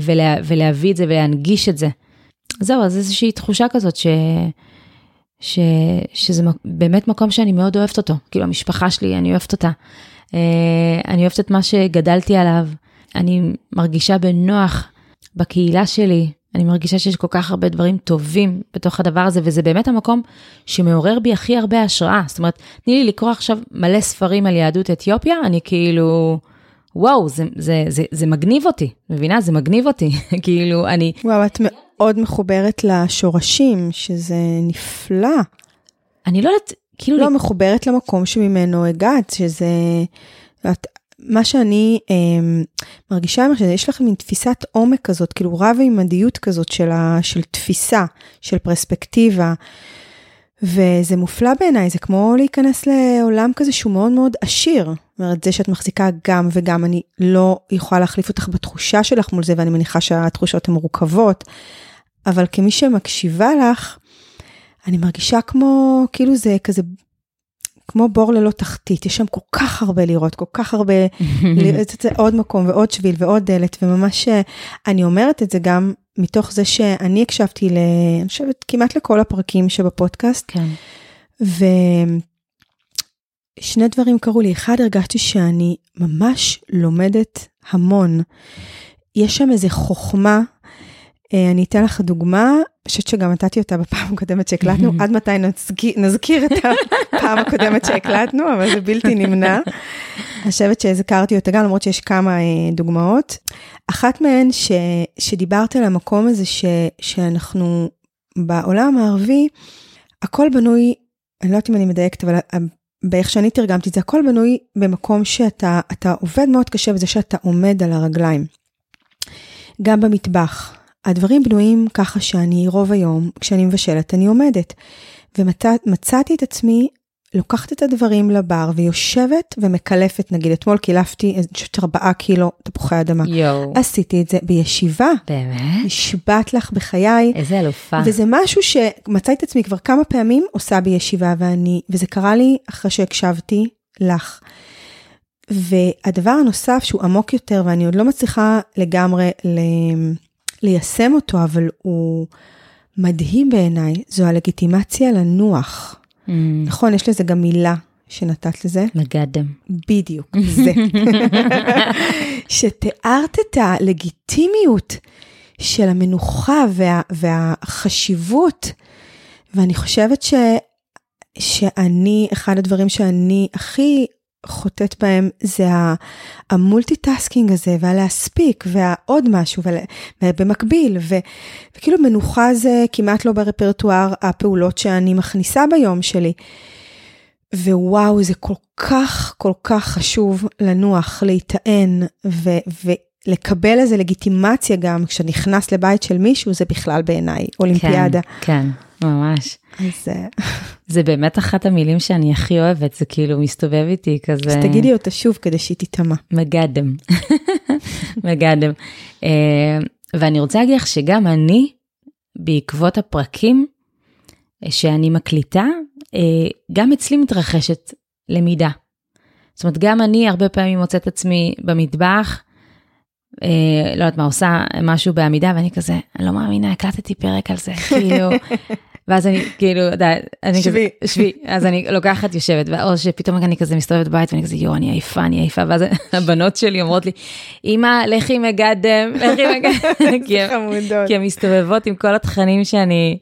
ולה, ולהביא את זה ולהנגיש את זה. זהו, אז איזושהי תחושה כזאת ש, ש, שזה באמת מקום שאני מאוד אוהבת אותו. כאילו, המשפחה שלי, אני אוהבת אותה. אה, אני אוהבת את מה שגדלתי עליו. אני מרגישה בנוח בקהילה שלי. אני מרגישה שיש כל כך הרבה דברים טובים בתוך הדבר הזה, וזה באמת המקום שמעורר בי הכי הרבה השראה. זאת אומרת, תני לי לקרוא עכשיו מלא ספרים על יהדות אתיופיה, אני כאילו... וואו, זה, זה, זה, זה מגניב אותי, מבינה? זה מגניב אותי, <laughs> כאילו, אני... וואו, את מאוד מחוברת לשורשים, שזה נפלא. אני לא יודעת, כאילו... לא, לי... מחוברת למקום שממנו הגעת, שזה... את, מה שאני אה, מרגישה, שיש לך מין תפיסת עומק כזאת, כאילו רב-מימדיות כזאת של, ה, של תפיסה, של פרספקטיבה. וזה מופלא בעיניי, זה כמו להיכנס לעולם כזה שהוא מאוד מאוד עשיר. אומרת, זה שאת מחזיקה גם וגם, אני לא יכולה להחליף אותך בתחושה שלך מול זה, ואני מניחה שהתחושות הן מורכבות, אבל כמי שמקשיבה לך, אני מרגישה כמו, כאילו זה כזה, כמו בור ללא תחתית, יש שם כל כך הרבה לראות, כל כך הרבה, <laughs> לראות עוד מקום ועוד שביל ועוד דלת, וממש, אני אומרת את זה גם מתוך זה שאני הקשבתי, ל, אני חושבת, כמעט לכל הפרקים שבפודקאסט. כן. ושני דברים קרו לי. אחד, הרגשתי שאני ממש לומדת המון. יש שם איזה חוכמה, אה, אני אתן לך דוגמה, אני חושבת שגם נתתי אותה בפעם הקודמת שהקלטנו, <laughs> עד מתי נזכיר, נזכיר את הפעם הקודמת שהקלטנו, אבל זה בלתי נמנע. אני חושבת שהזכרתי אותה גם, למרות שיש כמה אה, דוגמאות. אחת מהן, ש, שדיברת על המקום הזה ש, שאנחנו בעולם הערבי, הכל בנוי, אני לא יודעת אם אני מדייקת, אבל באיך שאני תרגמתי את זה, הכל בנוי במקום שאתה עובד מאוד קשה בזה שאתה עומד על הרגליים. גם במטבח. הדברים בנויים ככה שאני רוב היום, כשאני מבשלת, אני עומדת. ומצאתי את עצמי לוקחת את הדברים לבר ויושבת ומקלפת, נגיד אתמול קילפתי, אני חושבת ארבעה קילו תפוחי אדמה. יואו. עשיתי את זה בישיבה. באמת? נשבעת לך בחיי. איזה אלופה. וזה משהו שמצאתי את עצמי כבר כמה פעמים עושה בישיבה, ואני, וזה קרה לי אחרי שהקשבתי לך. והדבר הנוסף שהוא עמוק יותר, ואני עוד לא מצליחה לגמרי ל... ליישם אותו, אבל הוא מדהים בעיניי, זו הלגיטימציה לנוח. Mm. נכון, יש לזה גם מילה שנתת לזה. מגדם. בדיוק, <laughs> זה. שתיארת את הלגיטימיות של המנוחה וה, והחשיבות, ואני חושבת ש, שאני, אחד הדברים שאני הכי חוטאת בהם זה ה multitasking הזה והלהספיק והעוד משהו ובמקביל ו, וכאילו מנוחה זה כמעט לא ברפרטואר הפעולות שאני מכניסה ביום שלי. ווואו זה כל כך כל כך חשוב לנוח, להיטען ו, ולקבל איזה לגיטימציה גם כשנכנס לבית של מישהו זה בכלל בעיניי אולימפיאדה. כן, כן, ממש. אז... אה, זה באמת אחת המילים שאני הכי אוהבת, זה כאילו מסתובב איתי כזה... אז תגידי אותה שוב כדי שהיא תיטמע. מגדם. <laughs> מגדם. אה, ואני רוצה להגיד לך שגם אני, בעקבות הפרקים אה, שאני מקליטה, גם אצלי מתרחשת למידה. זאת אומרת, גם אני הרבה פעמים מוצאת עצמי במטבח, אה, לא יודעת מה, עושה משהו בעמידה, ואני כזה, אני לא מאמינה, הקלטתי פרק על זה, <laughs> כאילו, ואז אני כאילו, אני שבי. כזה, שבי, אז אני לוקחת, יושבת, או שפתאום אני כזה מסתובבת בבית ואני כזה, יואו, אני עייפה, אני עייפה, ואז הבנות שלי אומרות לי, אמא, לכי מגדם, לכי מגדם, <laughs> כי, הן מסתובבות עם כל התכנים שאני,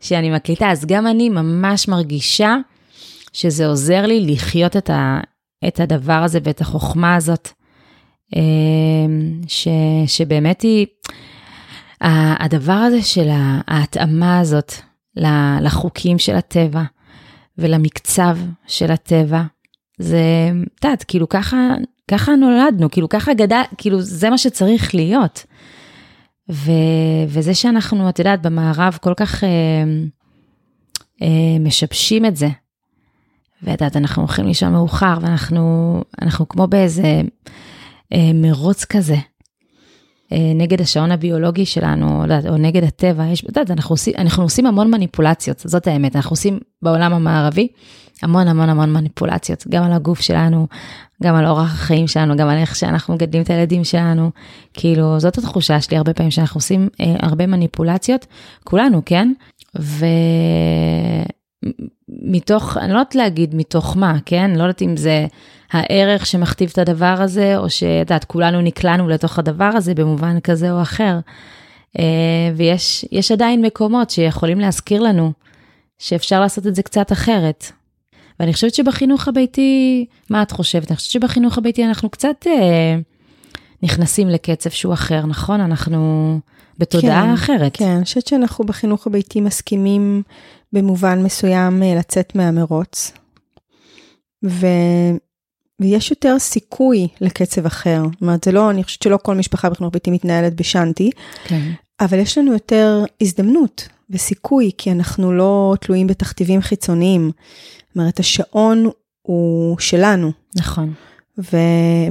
שאני מקליטה, אז גם אני ממש מרגישה שזה עוזר לי לחיות את, ה, את הדבר הזה ואת החוכמה הזאת, אה, ש, שבאמת היא, הדבר הזה של ההתאמה הזאת לחוקים של הטבע ולמקצב של הטבע. זה, את יודעת, כאילו ככה, ככה נולדנו, כאילו ככה גדל, כאילו זה מה שצריך להיות. ו, וזה שאנחנו, את יודעת, במערב כל כך אה, אה, משבשים את זה. ואת יודעת, אנחנו הולכים לישון מאוחר, ואנחנו אנחנו כמו באיזה אה, מרוץ כזה. אה, נגד השעון הביולוגי שלנו, או, או נגד הטבע, יש, יודעת, אנחנו אנחנו עושים המון מניפולציות, זאת האמת, אנחנו עושים בעולם המערבי המון המון המון מניפולציות, גם על הגוף שלנו, גם על אורח החיים שלנו, גם על איך שאנחנו מגדלים את הילדים שלנו, כאילו, זאת התחושה שלי הרבה פעמים, שאנחנו עושים אה, הרבה מניפולציות, כולנו, כן? ומתוך, אני לא יודעת להגיד מתוך מה, כן? לא יודעת אם זה... הערך שמכתיב את הדבר הזה, או שאת יודעת, כולנו נקלענו לתוך הדבר הזה במובן כזה או אחר. אה, ויש עדיין מקומות שיכולים להזכיר לנו שאפשר לעשות את זה קצת אחרת. ואני חושבת שבחינוך הביתי, מה את חושבת? אני חושבת שבחינוך הביתי אנחנו קצת אה, נכנסים לקצב שהוא אחר, נכון? אנחנו בתודעה כן, אחרת. כן, אני חושבת שאנחנו בחינוך הביתי מסכימים במובן מסוים אה, לצאת מהמרוץ. ו... ויש יותר סיכוי לקצב אחר. זאת אומרת, זה לא, אני חושבת שלא כל משפחה בחינוך ביתי מתנהלת בשאנטי, כן. אבל יש לנו יותר הזדמנות וסיכוי, כי אנחנו לא תלויים בתכתיבים חיצוניים. זאת אומרת, השעון הוא שלנו. נכון. ו...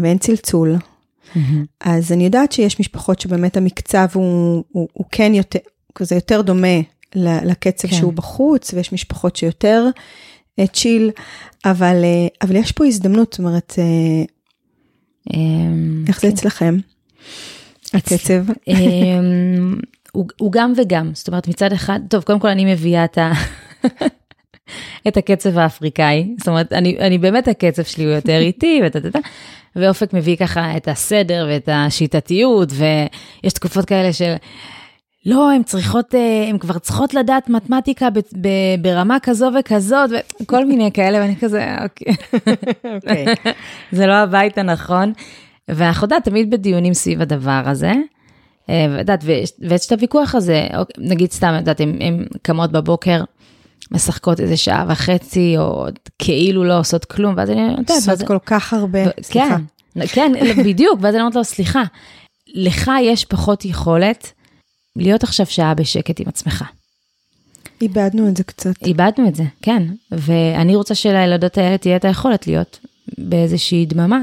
ואין צלצול. Mm-hmm. אז אני יודעת שיש משפחות שבאמת המקצב הוא, הוא, הוא כן יותר, כזה יותר דומה לקצב כן. שהוא בחוץ, ויש משפחות שיותר צ'יל, אבל, אה, אבל יש פה הזדמנות, זאת אומרת, אה, אמ, איך זה כן. אצלכם? הקצב? אמ, <laughs> הוא גם וגם, זאת אומרת מצד אחד, טוב, קודם כל אני מביאה את ה... <laughs> את הקצב האפריקאי, זאת אומרת, אני, אני באמת הקצב שלי הוא יותר <laughs> איטי, וטטטה, ואופק מביא ככה את הסדר ואת השיטתיות, ויש תקופות כאלה של, לא, הן צריכות, אה, הן כבר צריכות לדעת מתמטיקה ב, ב, ברמה כזו וכזאת, וכל מיני כאלה, ואני כזה, אוקיי. אוקיי. <laughs> זה לא הבית הנכון. ואנחנו יודעת, תמיד בדיונים סביב הדבר הזה. אה, ואת ויש את הוויכוח הזה, אוקיי, נגיד סתם, את יודעת, הן קמות בבוקר, משחקות איזה שעה וחצי, או כאילו לא עושות כלום, ואז אני יודעת... עושות כל כך הרבה, סליחה. כן, כן, בדיוק, ואז אני אומרת לו, סליחה, לך יש פחות יכולת להיות עכשיו שעה בשקט עם עצמך. איבדנו את זה קצת. איבדנו את זה, כן. ואני רוצה שלילדות האלה תהיה את היכולת להיות באיזושהי דממה,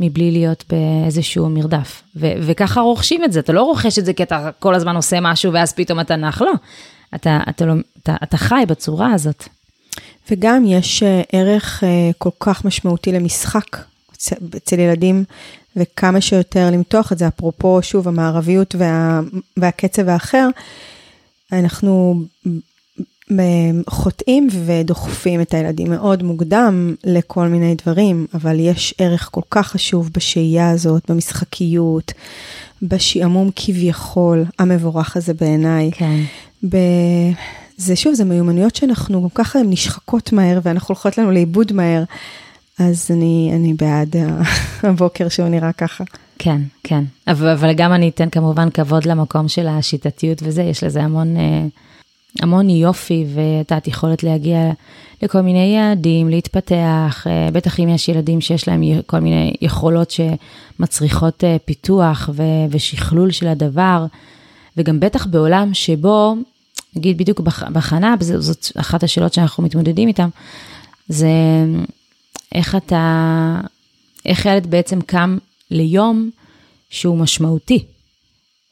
מבלי להיות באיזשהו מרדף. ו- וככה רוכשים את זה, אתה לא רוכש את זה כי אתה כל הזמן עושה משהו ואז פתאום אתה נח, לא. אתה, אתה, לא, אתה, אתה חי בצורה הזאת. וגם יש אה, ערך אה, כל כך משמעותי למשחק. אצ- אצל ילדים, וכמה שיותר למתוח את זה, אפרופו, שוב, המערביות וה, והקצב האחר, אנחנו חוטאים ודוחפים את הילדים מאוד מוקדם לכל מיני דברים, אבל יש ערך כל כך חשוב בשהייה הזאת, במשחקיות, בשעמום כביכול, המבורך הזה בעיניי. כן. ב... זה שוב, זה מיומנויות שאנחנו גם ככה הן נשחקות מהר ואנחנו הולכות לנו לאיבוד מהר. אז אני, אני בעד <laughs> הבוקר שהוא נראה ככה. כן, כן. אבל, אבל גם אני אתן כמובן כבוד למקום של השיטתיות וזה, יש לזה המון, אה, המון יופי, ואת יודעת, יכולת להגיע לכל מיני יעדים, להתפתח, אה, בטח אם יש ילדים שיש להם כל מיני יכולות שמצריכות אה, פיתוח ו, ושכלול של הדבר, וגם בטח בעולם שבו, נגיד בדיוק בח- בחנה, זאת אחת השאלות שאנחנו מתמודדים איתן, זה איך אתה, איך ילד בעצם קם ליום שהוא משמעותי.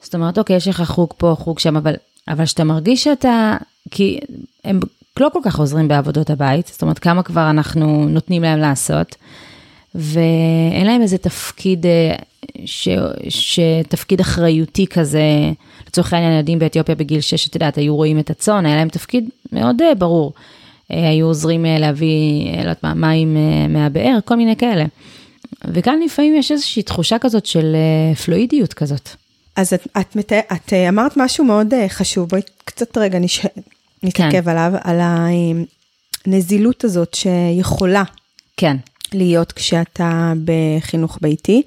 זאת אומרת, אוקיי, יש לך חוג פה, חוג שם, אבל, אבל שאתה מרגיש שאתה, כי הם לא כל כך עוזרים בעבודות הבית, זאת אומרת, כמה כבר אנחנו נותנים להם לעשות, ואין להם איזה תפקיד, אה, ש, שתפקיד אחריותי כזה, לצורך העניין, ילדים באתיופיה בגיל 6, את יודעת, היו רואים את הצאן, היה להם תפקיד מאוד אה, ברור. אה, היו עוזרים אה, להביא, אה, לא יודעת מה, מים מהבאר, כל מיני כאלה. וכאן לפעמים יש איזושהי תחושה כזאת של פלואידיות כזאת. אז את, את, את אה, אמרת משהו מאוד חשוב, בואי קצת רגע נש... נתעכב כן. עליו, על הנזילות הזאת שיכולה כן, להיות כשאתה בחינוך ביתי.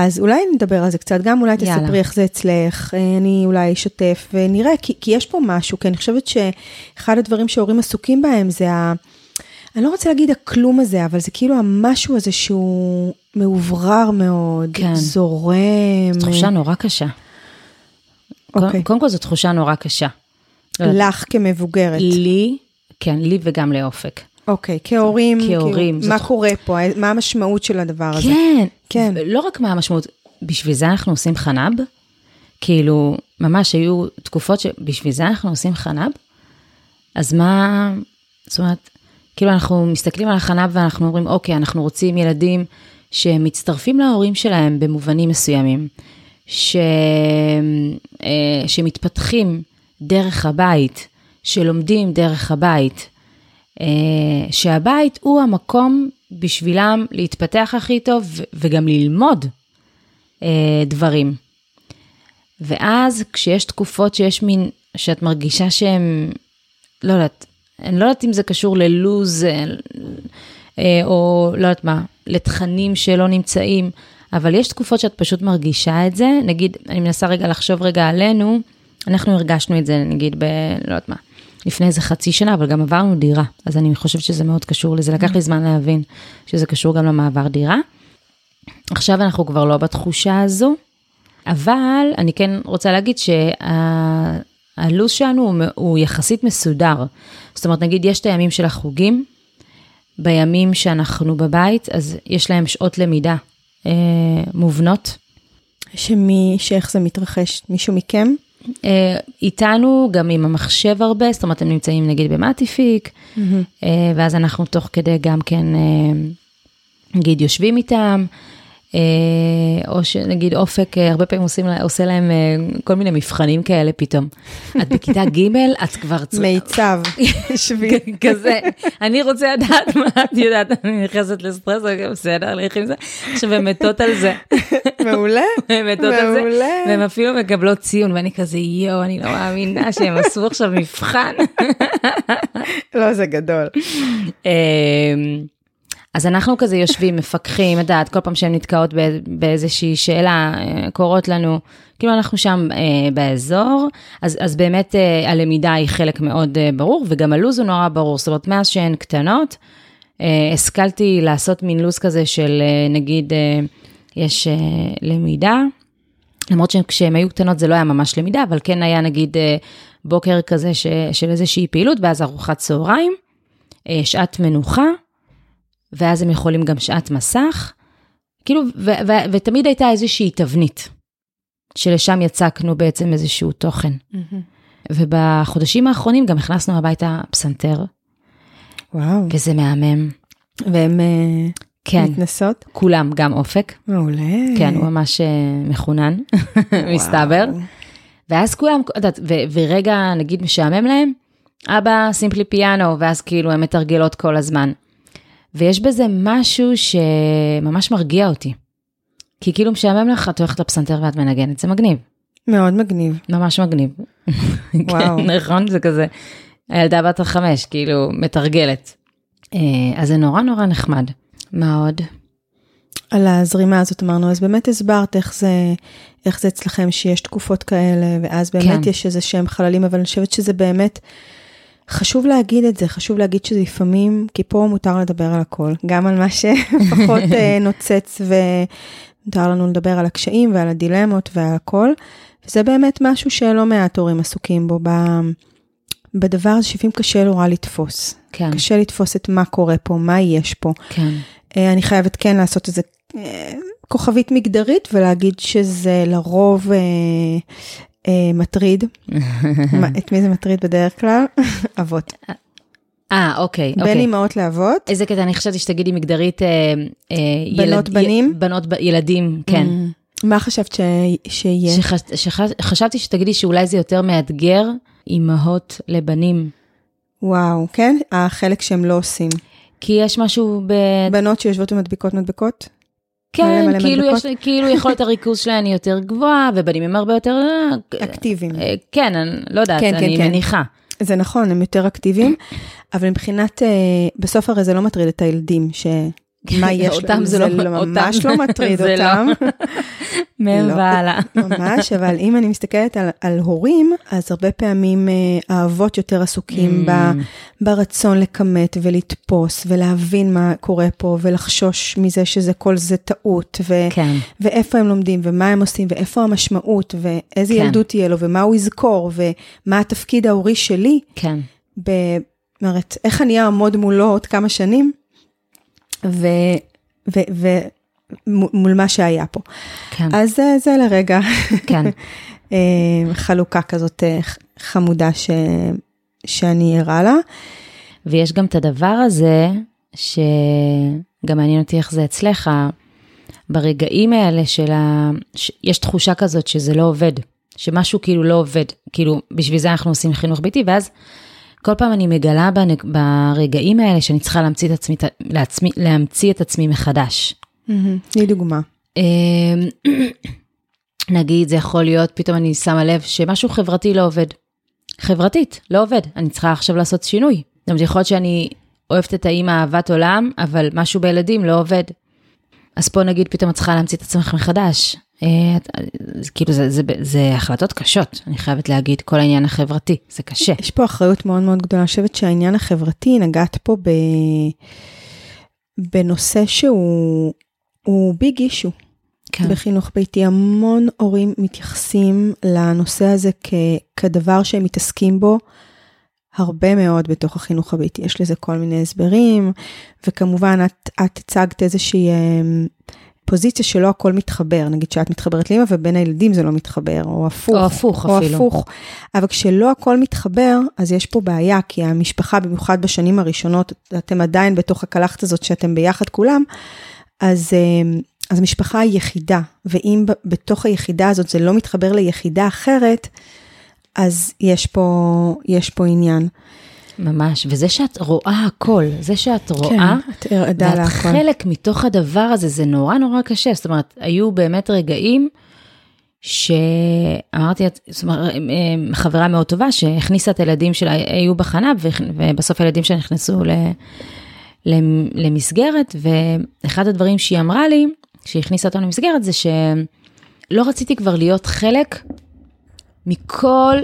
אז אולי נדבר על זה קצת, גם אולי יאללה. תספרי איך זה אצלך, אה, אני אולי אשתף ונראה, כי, כי יש פה משהו, כי אני חושבת שאחד הדברים שהורים עסוקים בהם זה ה... אני לא רוצה להגיד הכלום הזה, אבל זה כאילו המשהו הזה שהוא מאוברר מאוד, כן. זורם. זו תחושה נורא קשה. אוקיי. קודם- כל זו תחושה נורא קשה. לא לך כמבוגרת. לי, כן, לי וגם לאופק. אוקיי, כהורים, כהורים, כאילו, זאת- מה קורה פה, מה המשמעות של הדבר הזה? כן, כן. לא רק מה המשמעות, בשביל זה אנחנו עושים חנב? כאילו, ממש היו תקופות שבשביל זה אנחנו עושים חנב? אז מה, זאת אומרת, כאילו אנחנו מסתכלים על החנב ואנחנו אומרים, אוקיי, אנחנו רוצים ילדים שמצטרפים להורים שלהם במובנים מסוימים, ש... אה, שמתפתחים דרך הבית, שלומדים דרך הבית, אה, שהבית הוא המקום בשבילם להתפתח הכי טוב וגם ללמוד אה, דברים. ואז כשיש תקופות שיש מין, שאת מרגישה שהם, לא יודעת, אני לא יודעת אם זה קשור ללוז, אה, אה, או לא יודעת מה, לתכנים שלא נמצאים, אבל יש תקופות שאת פשוט מרגישה את זה, נגיד, אני מנסה רגע לחשוב רגע עלינו, אנחנו הרגשנו את זה, נגיד, ב... לא יודעת מה, לפני איזה חצי שנה, אבל גם עברנו דירה, אז אני חושבת שזה מאוד קשור לזה, לקח לי זמן להבין שזה קשור גם למעבר דירה. עכשיו אנחנו כבר לא בתחושה הזו, אבל אני כן רוצה להגיד שהלו"ז שלנו הוא, הוא יחסית מסודר. זאת אומרת, נגיד יש את הימים של החוגים, בימים שאנחנו בבית, אז יש להם שעות למידה אה, מובנות. שמי, שאיך זה מתרחש? מישהו מכם? אה, איתנו, גם עם המחשב הרבה, זאת אומרת, הם נמצאים נגיד במטיפיק, אה, ואז אנחנו תוך כדי גם כן, אה, נגיד, יושבים איתם. אה, או שנגיד אופק, אה, הרבה פעמים עושים, עושה להם אה, כל מיני מבחנים כאלה פתאום. את בכיתה ג', את כבר. מיצב, שבי. כזה, אני רוצה לדעת מה את יודעת, אני נכנסת לסטרס, בסדר, לכי עם זה. עכשיו הן מתות על זה, מעולה, מעולה. והן אפילו מקבלות ציון, ואני כזה, יואו, אני לא מאמינה שהם עשו עכשיו מבחן. לא, זה גדול. אז אנחנו כזה יושבים, <laughs> מפקחים, את יודעת, כל פעם שהן נתקעות בא- באיזושהי שאלה, אה, קורות לנו, כאילו אנחנו שם אה, באזור, אז, אז באמת אה, הלמידה היא חלק מאוד אה, ברור, וגם הלו"ז הוא נורא ברור, זאת אומרת, מאז שהן קטנות, אה, השכלתי לעשות מין לו"ז כזה של אה, נגיד, אה, יש אה, למידה, למרות שכשהן היו קטנות זה לא היה ממש למידה, אבל כן היה נגיד אה, בוקר כזה ש, של איזושהי פעילות, ואז ארוחת צהריים, אה, שעת מנוחה, ואז הם יכולים גם שעת מסך, כאילו, ו- ו- ותמיד הייתה איזושהי תבנית, שלשם יצקנו בעצם איזשהו תוכן. ובחודשים האחרונים גם הכנסנו הביתה פסנתר, וואו. וזה מהמם. והם, אה, כן, מתנסות? כולם, גם אופק. מעולה. כן, הוא ממש אה, מחונן, <laughs> מסתבר. ואז כולם, ו- ורגע נגיד משעמם להם, אבא סימפלי פיאנו, ואז כאילו הן מתרגלות כל הזמן. ויש בזה משהו שממש מרגיע אותי. כי כאילו משעמם לך, את הולכת לפסנתר ואת מנגנת, זה מגניב, מאוד מגניב. ממש מגניב. <laughs> וואו. כן, נכון? זה כזה, הילדה בת החמש, כאילו, מתרגלת. אה, אז זה נורא נורא נחמד. מה עוד? על הזרימה הזאת אמרנו, אז באמת הסברת איך זה, איך זה אצלכם שיש תקופות כאלה, ואז באמת כן. יש איזה שהם חללים, אבל אני חושבת שזה באמת, חשוב להגיד את זה, חשוב להגיד שזה לפעמים, כי פה מותר לדבר על הכל, גם על מה שפחות <laughs> אה, נוצץ, ומותר לנו לדבר על הקשיים ועל הדילמות ועל הכל, וזה באמת משהו שלא מעט הורים עסוקים בו, ב- בדבר הזה שלפעמים קשה נורא לתפוס. כן, קשה לתפוס את מה קורה פה, מה יש פה. כן, אה, אני חייבת כן לעשות איזה אה, כוכבית מגדרית ולהגיד שזה לרוב אה, מטריד. <laughs> מה- את מי זה מטריד בדרך כלל? <laughs> אבות. אה, אוקיי, בין אוקיי. אימהות לאבות. איזה קטע, אני חשבתי שתגידי מגדרית, אה, אה, בנות, בנים? בנות, ב- ילדים, כן. Mm. מה חשבת ש... שיהיה? שחש, שחש, חשבתי שתגידי שאולי זה יותר מאתגר אימהות לבנים. וואו, כן? החלק שהם לא עושים. כי יש משהו ב... בנות שיושבות ומדביקות מדבקות? כן, מלא כאילו, מדבקות? יש, כאילו יכולת הריכוז שלהן היא יותר גבוהה, ובנים הם הרבה יותר... אה, אקטיביים. אה, כן, אני לא יודעת, כן, כן, אני כן. מניחה. זה נכון, הם יותר אקטיביים, אבל מבחינת, אה, בסוף הרי זה לא מטריד את הילדים, שמה יש, אותם זה לא- אותם- ממש לא מטריד זה לא. אותם. <laughs> מהם לא. והלאה. <laughs> ממש, אבל אם אני מסתכלת על, על הורים, אז הרבה פעמים אה, האבות יותר עסוקים Mm. ב, ברצון לכמת ולתפוס ולהבין מה קורה פה ולחשוש מזה שזה כל זה טעות, ו, כן, ואיפה הם לומדים ומה הם עושים ואיפה המשמעות ואיזה כן. ילדות תהיה לו ומה הוא יזכור ומה התפקיד ההורי שלי. כן, ב... אומרת, איך אני אעמוד מולו עוד כמה שנים, ו... ו... ו... מול מה שהיה פה. כן, אז זה, זה לרגע כן. <laughs> אה, חלוקה כזאת אה, חמודה ש... שאני ערה לה. ויש גם את הדבר הזה, שגם מעניין אותי איך זה אצלך, ברגעים האלה של ה... ש... יש תחושה כזאת שזה לא עובד, שמשהו כאילו לא עובד, כאילו בשביל זה אנחנו עושים חינוך ביתי, ואז כל פעם אני מגלה בנג... ברגעים האלה שאני צריכה להמציא את עצמי, לעצמי, להמציא את עצמי מחדש. תני דוגמה. אמ, <clears throat> נגיד, זה יכול להיות, פתאום אני שמה לב שמשהו חברתי לא עובד. חברתית, לא עובד. אני צריכה עכשיו לעשות שינוי. זאת אומרת, יכול להיות שאני אוהבת את האימא אהבת עולם, אבל משהו בילדים לא עובד. אז פה נגיד, פתאום את צריכה להמציא את עצמך מחדש. אה, זה כאילו, זה, זה, זה החלטות קשות, אני חייבת להגיד, כל העניין החברתי, זה קשה. יש פה אחריות מאוד מאוד גדולה. אני חושבת שהעניין החברתי, נגעת פה ב... בנושא שהוא הוא ביג אישו. כן, בחינוך ביתי המון הורים מתייחסים לנושא הזה כ, כדבר שהם מתעסקים בו הרבה מאוד בתוך החינוך הביתי. יש לזה כל מיני הסברים, וכמובן את, את הצגת איזושהי אמ, פוזיציה שלא הכל מתחבר, נגיד שאת מתחברת לאמא ובין הילדים זה לא מתחבר, או הפוך. או הפוך או אפילו. הפוך. אבל כשלא הכל מתחבר, אז יש פה בעיה, כי המשפחה, במיוחד בשנים הראשונות, אתם עדיין בתוך הקלחת הזאת שאתם ביחד כולם, אז, אמ, אז המשפחה היא יחידה, ואם בתוך היחידה הזאת זה לא מתחבר ליחידה אחרת, אז יש פה, יש פה עניין. ממש, וזה שאת רואה הכל, זה שאת רואה, כן, את ואת להכל. חלק מתוך הדבר הזה, זה נורא נורא קשה. זאת אומרת, היו באמת רגעים שאמרתי, זאת אומרת, אמ, חברה מאוד טובה שהכניסה את הילדים שלה, היו בחנה, ובסוף הילדים שלה נכנסו ל, למ- למסגרת, ואחד הדברים שהיא אמרה לי, כשהיא הכניסה אותנו למסגרת, זה שלא רציתי כבר להיות חלק מכל,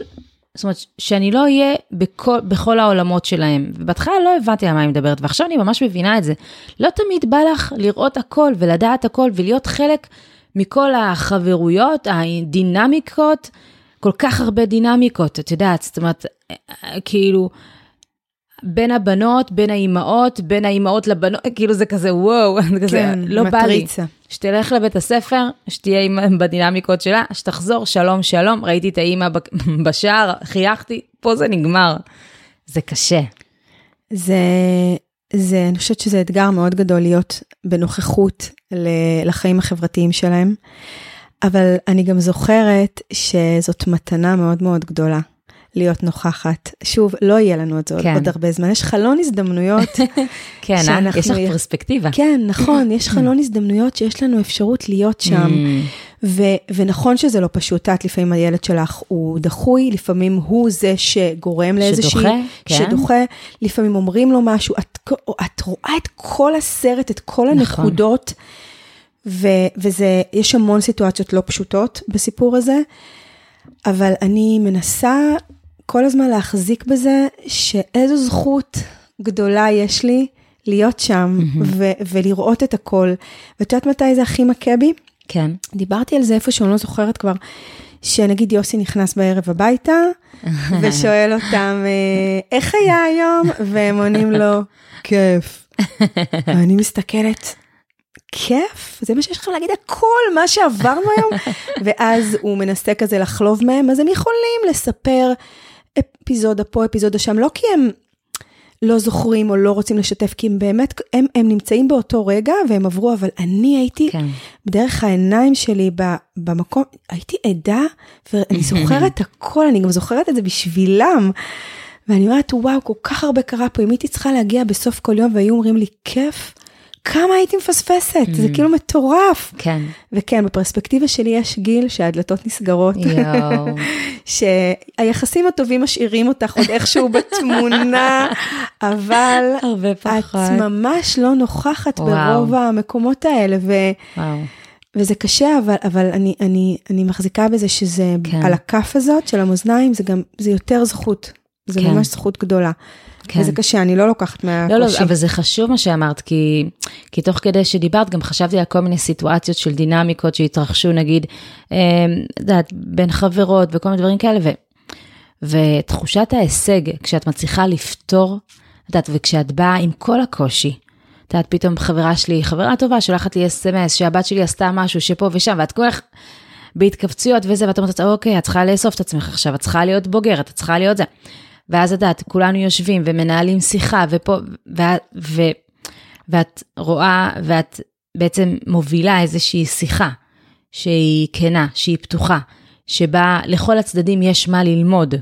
זאת אומרת, שאני לא אהיה בכל, בכל העולמות שלהם. ובהתחלה לא הבנתי על מה היא מדברת, ועכשיו אני ממש מבינה את זה. לא תמיד בא לך לראות הכל ולדעת הכל ולהיות חלק מכל החברויות, הדינמיקות, כל כך הרבה דינמיקות, את יודעת, זאת אומרת, כאילו, בין הבנות, בין האימהות, בין האימהות לבנות, כאילו זה כזה וואו, <laughs> זה כזה, כן, לא בא לי. מטריצה. שתלך לבית הספר, שתהיה עם, בדינמיקות שלה, שתחזור, שלום, שלום, ראיתי את האימא <laughs> בשער, חייכתי, פה זה נגמר. זה קשה. זה, זה, אני חושבת שזה אתגר מאוד גדול להיות בנוכחות לחיים החברתיים שלהם, אבל אני גם זוכרת שזאת מתנה מאוד מאוד גדולה. להיות נוכחת. שוב, לא יהיה לנו את זה כן. עוד הרבה זמן, יש חלון הזדמנויות. <laughs> כן, שאנחנו... יש לך פרספקטיבה. כן, נכון, יש <laughs> חלון הזדמנויות שיש לנו אפשרות להיות שם. Mm. ו- ונכון שזה לא פשוט, את לפעמים הילד שלך הוא דחוי, לפעמים הוא זה שגורם לאיזושהי... שדוחה, כן. שדוחה, לפעמים אומרים לו משהו, את, את רואה את כל הסרט, את כל נכון. הנקודות, נכון. ו- וזה, יש המון סיטואציות לא פשוטות בסיפור הזה, אבל אני מנסה כל הזמן להחזיק בזה, שאיזו זכות גדולה יש לי להיות שם mm-hmm. ו- ולראות את הכל. ואת יודעת מתי זה הכי מכה בי? כן. דיברתי על זה איפה שאני לא זוכרת כבר, שנגיד יוסי נכנס בערב הביתה, <laughs> ושואל אותם, אה, איך היה היום? והם עונים לו, כיף. <laughs> ואני מסתכלת, כיף? זה מה שיש לך להגיד, הכל מה שעברנו היום? ואז הוא מנסה כזה לחלוב מהם, אז הם יכולים לספר אפיזודה פה, אפיזודה שם, לא כי הם לא זוכרים או לא רוצים לשתף, כי הם באמת, הם, הם נמצאים באותו רגע והם עברו, אבל אני הייתי, כן. דרך העיניים שלי במקום, הייתי עדה, ואני <laughs> זוכרת הכל, אני גם זוכרת את זה בשבילם. ואני אומרת, וואו, כל כך הרבה קרה פה, אם הייתי צריכה להגיע בסוף כל יום והיו אומרים לי, כיף, כמה הייתי מפספסת, mm. זה כאילו מטורף. כן. וכן, בפרספקטיבה שלי יש גיל שהדלתות נסגרות. יואו. <laughs> שהיחסים הטובים משאירים אותך עוד איכשהו בתמונה, <laughs> אבל... הרבה פחות. את ממש לא נוכחת וואו. ברוב המקומות האלה. ו... וואו. וזה קשה, אבל, אבל אני, אני, אני מחזיקה בזה שזה, כן. על הכף הזאת של המאזניים, זה גם, זה יותר זכות. זה כן. ממש זכות גדולה. כן. וזה קשה, אני לא לוקחת מהקושי. לא, לא, אבל זה חשוב מה שאמרת, כי, כי תוך כדי שדיברת, גם חשבתי על כל מיני סיטואציות של דינמיקות שהתרחשו, נגיד, אה, את יודעת, בין חברות וכל מיני דברים כאלה, ו, ותחושת ההישג, כשאת מצליחה לפתור, את יודעת, וכשאת באה עם כל הקושי, את יודעת, פתאום חברה שלי, חברה טובה, שולחת לי אס.אם.אס, שהבת שלי עשתה משהו שפה ושם, ואת כל כך בהתכווצויות וזה, ואת אומרת, אוקיי, את צריכה לאסוף את עצמך עכשיו, את צריכה להיות בוגרת, את צריכה להיות זה. ואז את יודעת, כולנו יושבים ומנהלים שיחה, ופה, ו, ו, ואת רואה, ואת בעצם מובילה איזושהי שיחה שהיא כנה, שהיא פתוחה, שבה לכל הצדדים יש מה ללמוד.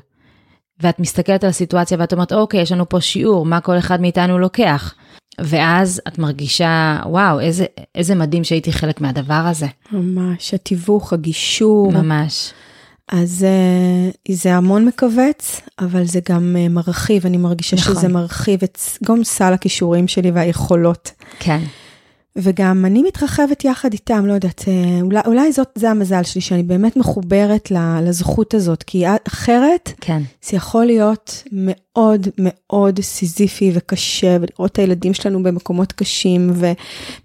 ואת מסתכלת על הסיטואציה ואת אומרת, אוקיי, יש לנו פה שיעור, מה כל אחד מאיתנו לוקח. ואז את מרגישה, וואו, איזה, איזה מדהים שהייתי חלק מהדבר הזה. ממש, התיווך, הגישור. ממש. אז uh, זה המון מכווץ, אבל זה גם uh, מרחיב, אני מרגישה נכון. שזה מרחיב את גם סל הכישורים שלי והיכולות. כן. וגם אני מתרחבת יחד איתם, לא יודעת, אה, אולי, אולי זאת, זה המזל שלי, שאני באמת מחוברת לזכות הזאת, כי אחרת, כן. זה יכול להיות מאוד מאוד סיזיפי וקשה, ולראות את הילדים שלנו במקומות קשים ו,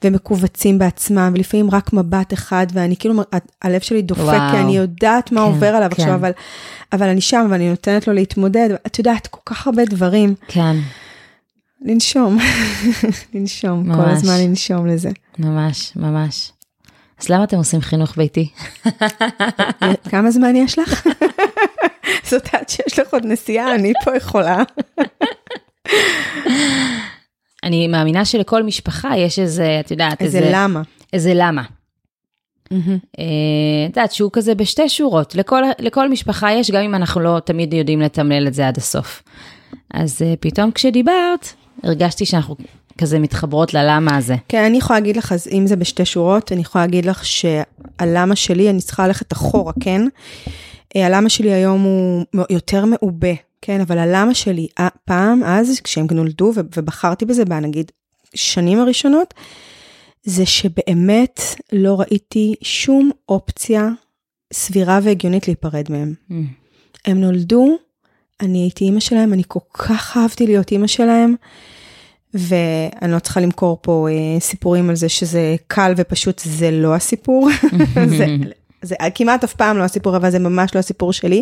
ומכווצים בעצמם, ולפעמים רק מבט אחד, ואני כאילו, הלב שלי דופק, וואו. כי אני יודעת מה כן, עובר עליו כן. עכשיו, אבל, אבל אני שם ואני נותנת לו להתמודד, את יודעת, כל כך הרבה דברים. כן. לנשום, <laughs> לנשום, ממש. כל הזמן לנשום לזה. ממש, ממש. אז למה אתם עושים חינוך ביתי? <laughs> כמה זמן יש לך? <laughs> זאת אומרת שיש לך עוד נסיעה, אני פה יכולה. אני מאמינה שלכל משפחה יש איזה, את יודעת, איזה, איזה למה. איזה למה. אה, את יודעת, שהוא כזה בשתי שורות, לכל, לכל משפחה יש, גם אם אנחנו לא תמיד יודעים לתמלל את זה עד הסוף. אז אה, פתאום כשדיברת, הרגשתי שאנחנו כזה מתחברות ללמה הזה. כן, אני יכולה להגיד לך, אז אם זה בשתי שורות, אני יכולה להגיד לך שהלמה שלי, אני צריכה ללכת אחורה, כן? אה, הלמה שלי היום הוא יותר מעובה, כן? אבל הלמה שלי פעם, אז, כשהם נולדו, ובחרתי בזה, נגיד, שנים הראשונות, זה שבאמת לא ראיתי שום אופציה סבירה והגיונית להיפרד מהם. Mm. הם נולדו, אני הייתי אימא שלהם, אני כל כך אהבתי להיות אימא שלהם, ואני לא צריכה למכור פה אה, סיפורים על זה שזה קל ופשוט, זה לא הסיפור. <laughs> זה, זה כמעט אף פעם לא הסיפור, אבל זה ממש לא הסיפור שלי.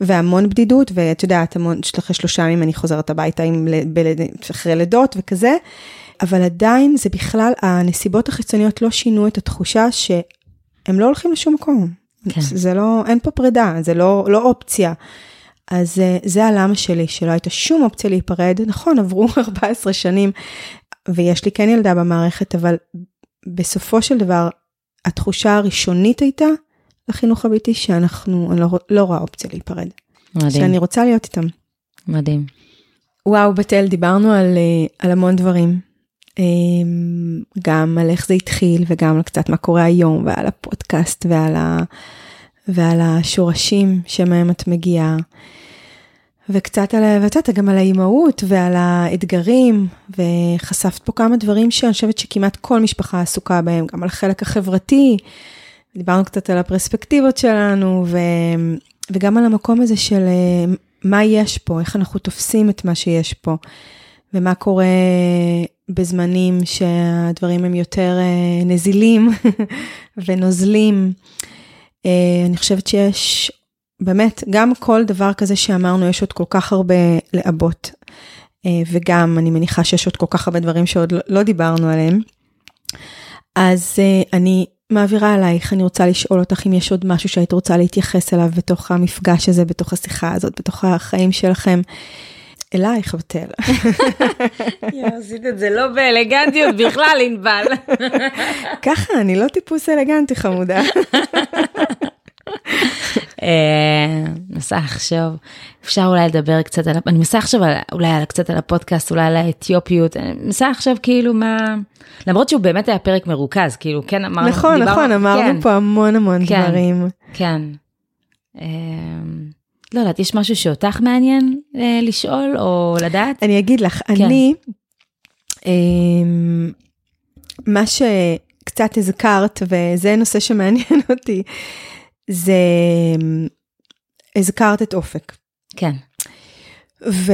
והמון בדידות, ואת יודעת, המון, אחרי שלושה ימים אני חוזרת הביתה עם, ב, אחרי לידות וכזה, אבל עדיין זה בכלל, הנסיבות החיצוניות לא שינו את התחושה שהם לא הולכים לשום מקום. כן. זה לא, אין פה פרידה, זה לא, לא אופציה. אז אה, זה הלמה שלי, שלא הייתה שום אופציה להיפרד. נכון, עברו <laughs> 14 שנים, ויש לי כן ילדה במערכת, אבל בסופו של דבר, התחושה הראשונית הייתה לחינוך הביתי שאנחנו, אני לא, לא רואה אופציה להיפרד. מדהים. שאני רוצה להיות איתם. מדהים. וואו, בתל, דיברנו על, אה, על המון דברים. אמ, גם על איך זה התחיל וגם על קצת מה קורה היום ועל הפודקאסט ועל, ה, ועל השורשים שמהם את מגיעה. וקצת על, וקצת גם על האימהות ועל האתגרים, וחשפת פה כמה דברים שאני חושבת שכמעט כל משפחה עסוקה בהם, גם על החלק החברתי, דיברנו קצת על הפרספקטיבות שלנו, ו, וגם על המקום הזה של אה, מה יש פה, איך אנחנו תופסים את מה שיש פה, ומה קורה בזמנים שהדברים הם יותר אה, נזילים <laughs> ונוזלים. אה, אני חושבת שיש, באמת, גם כל דבר כזה שאמרנו, יש עוד כל כך הרבה לעבות. אה, וגם, אני מניחה שיש עוד כל כך הרבה דברים שעוד לא, לא דיברנו עליהם. אז אני מעבירה עלייך, אני רוצה לשאול אותך אם יש עוד משהו שהיית רוצה להתייחס אליו בתוך המפגש הזה, בתוך השיחה הזאת, בתוך החיים שלכם. אלייך בתל. <laughs> עשית את זה לא באלגנטיות בכלל, ענבל. <laughs> ככה, אני לא טיפוס אלגנטי חמודה. <laughs> מנסה לחשוב, אפשר אולי לדבר קצת על, אני מנסה לחשוב אולי קצת על הפודקאסט, אולי על האתיופיות, אני מנסה לחשוב כאילו מה, למרות שהוא באמת היה פרק מרוכז, כאילו כן אמרנו, נכון, נכון, אמרנו כן. פה המון המון כן, דברים. כן. לא יודעת, יש משהו שאותך מעניין אה, לשאול או לדעת? אני אגיד לך, כן. אני, אה, מה שקצת הזכרת, וזה נושא שמעניין <laughs> אותי, זה הזכרת את אופק. כן. ו,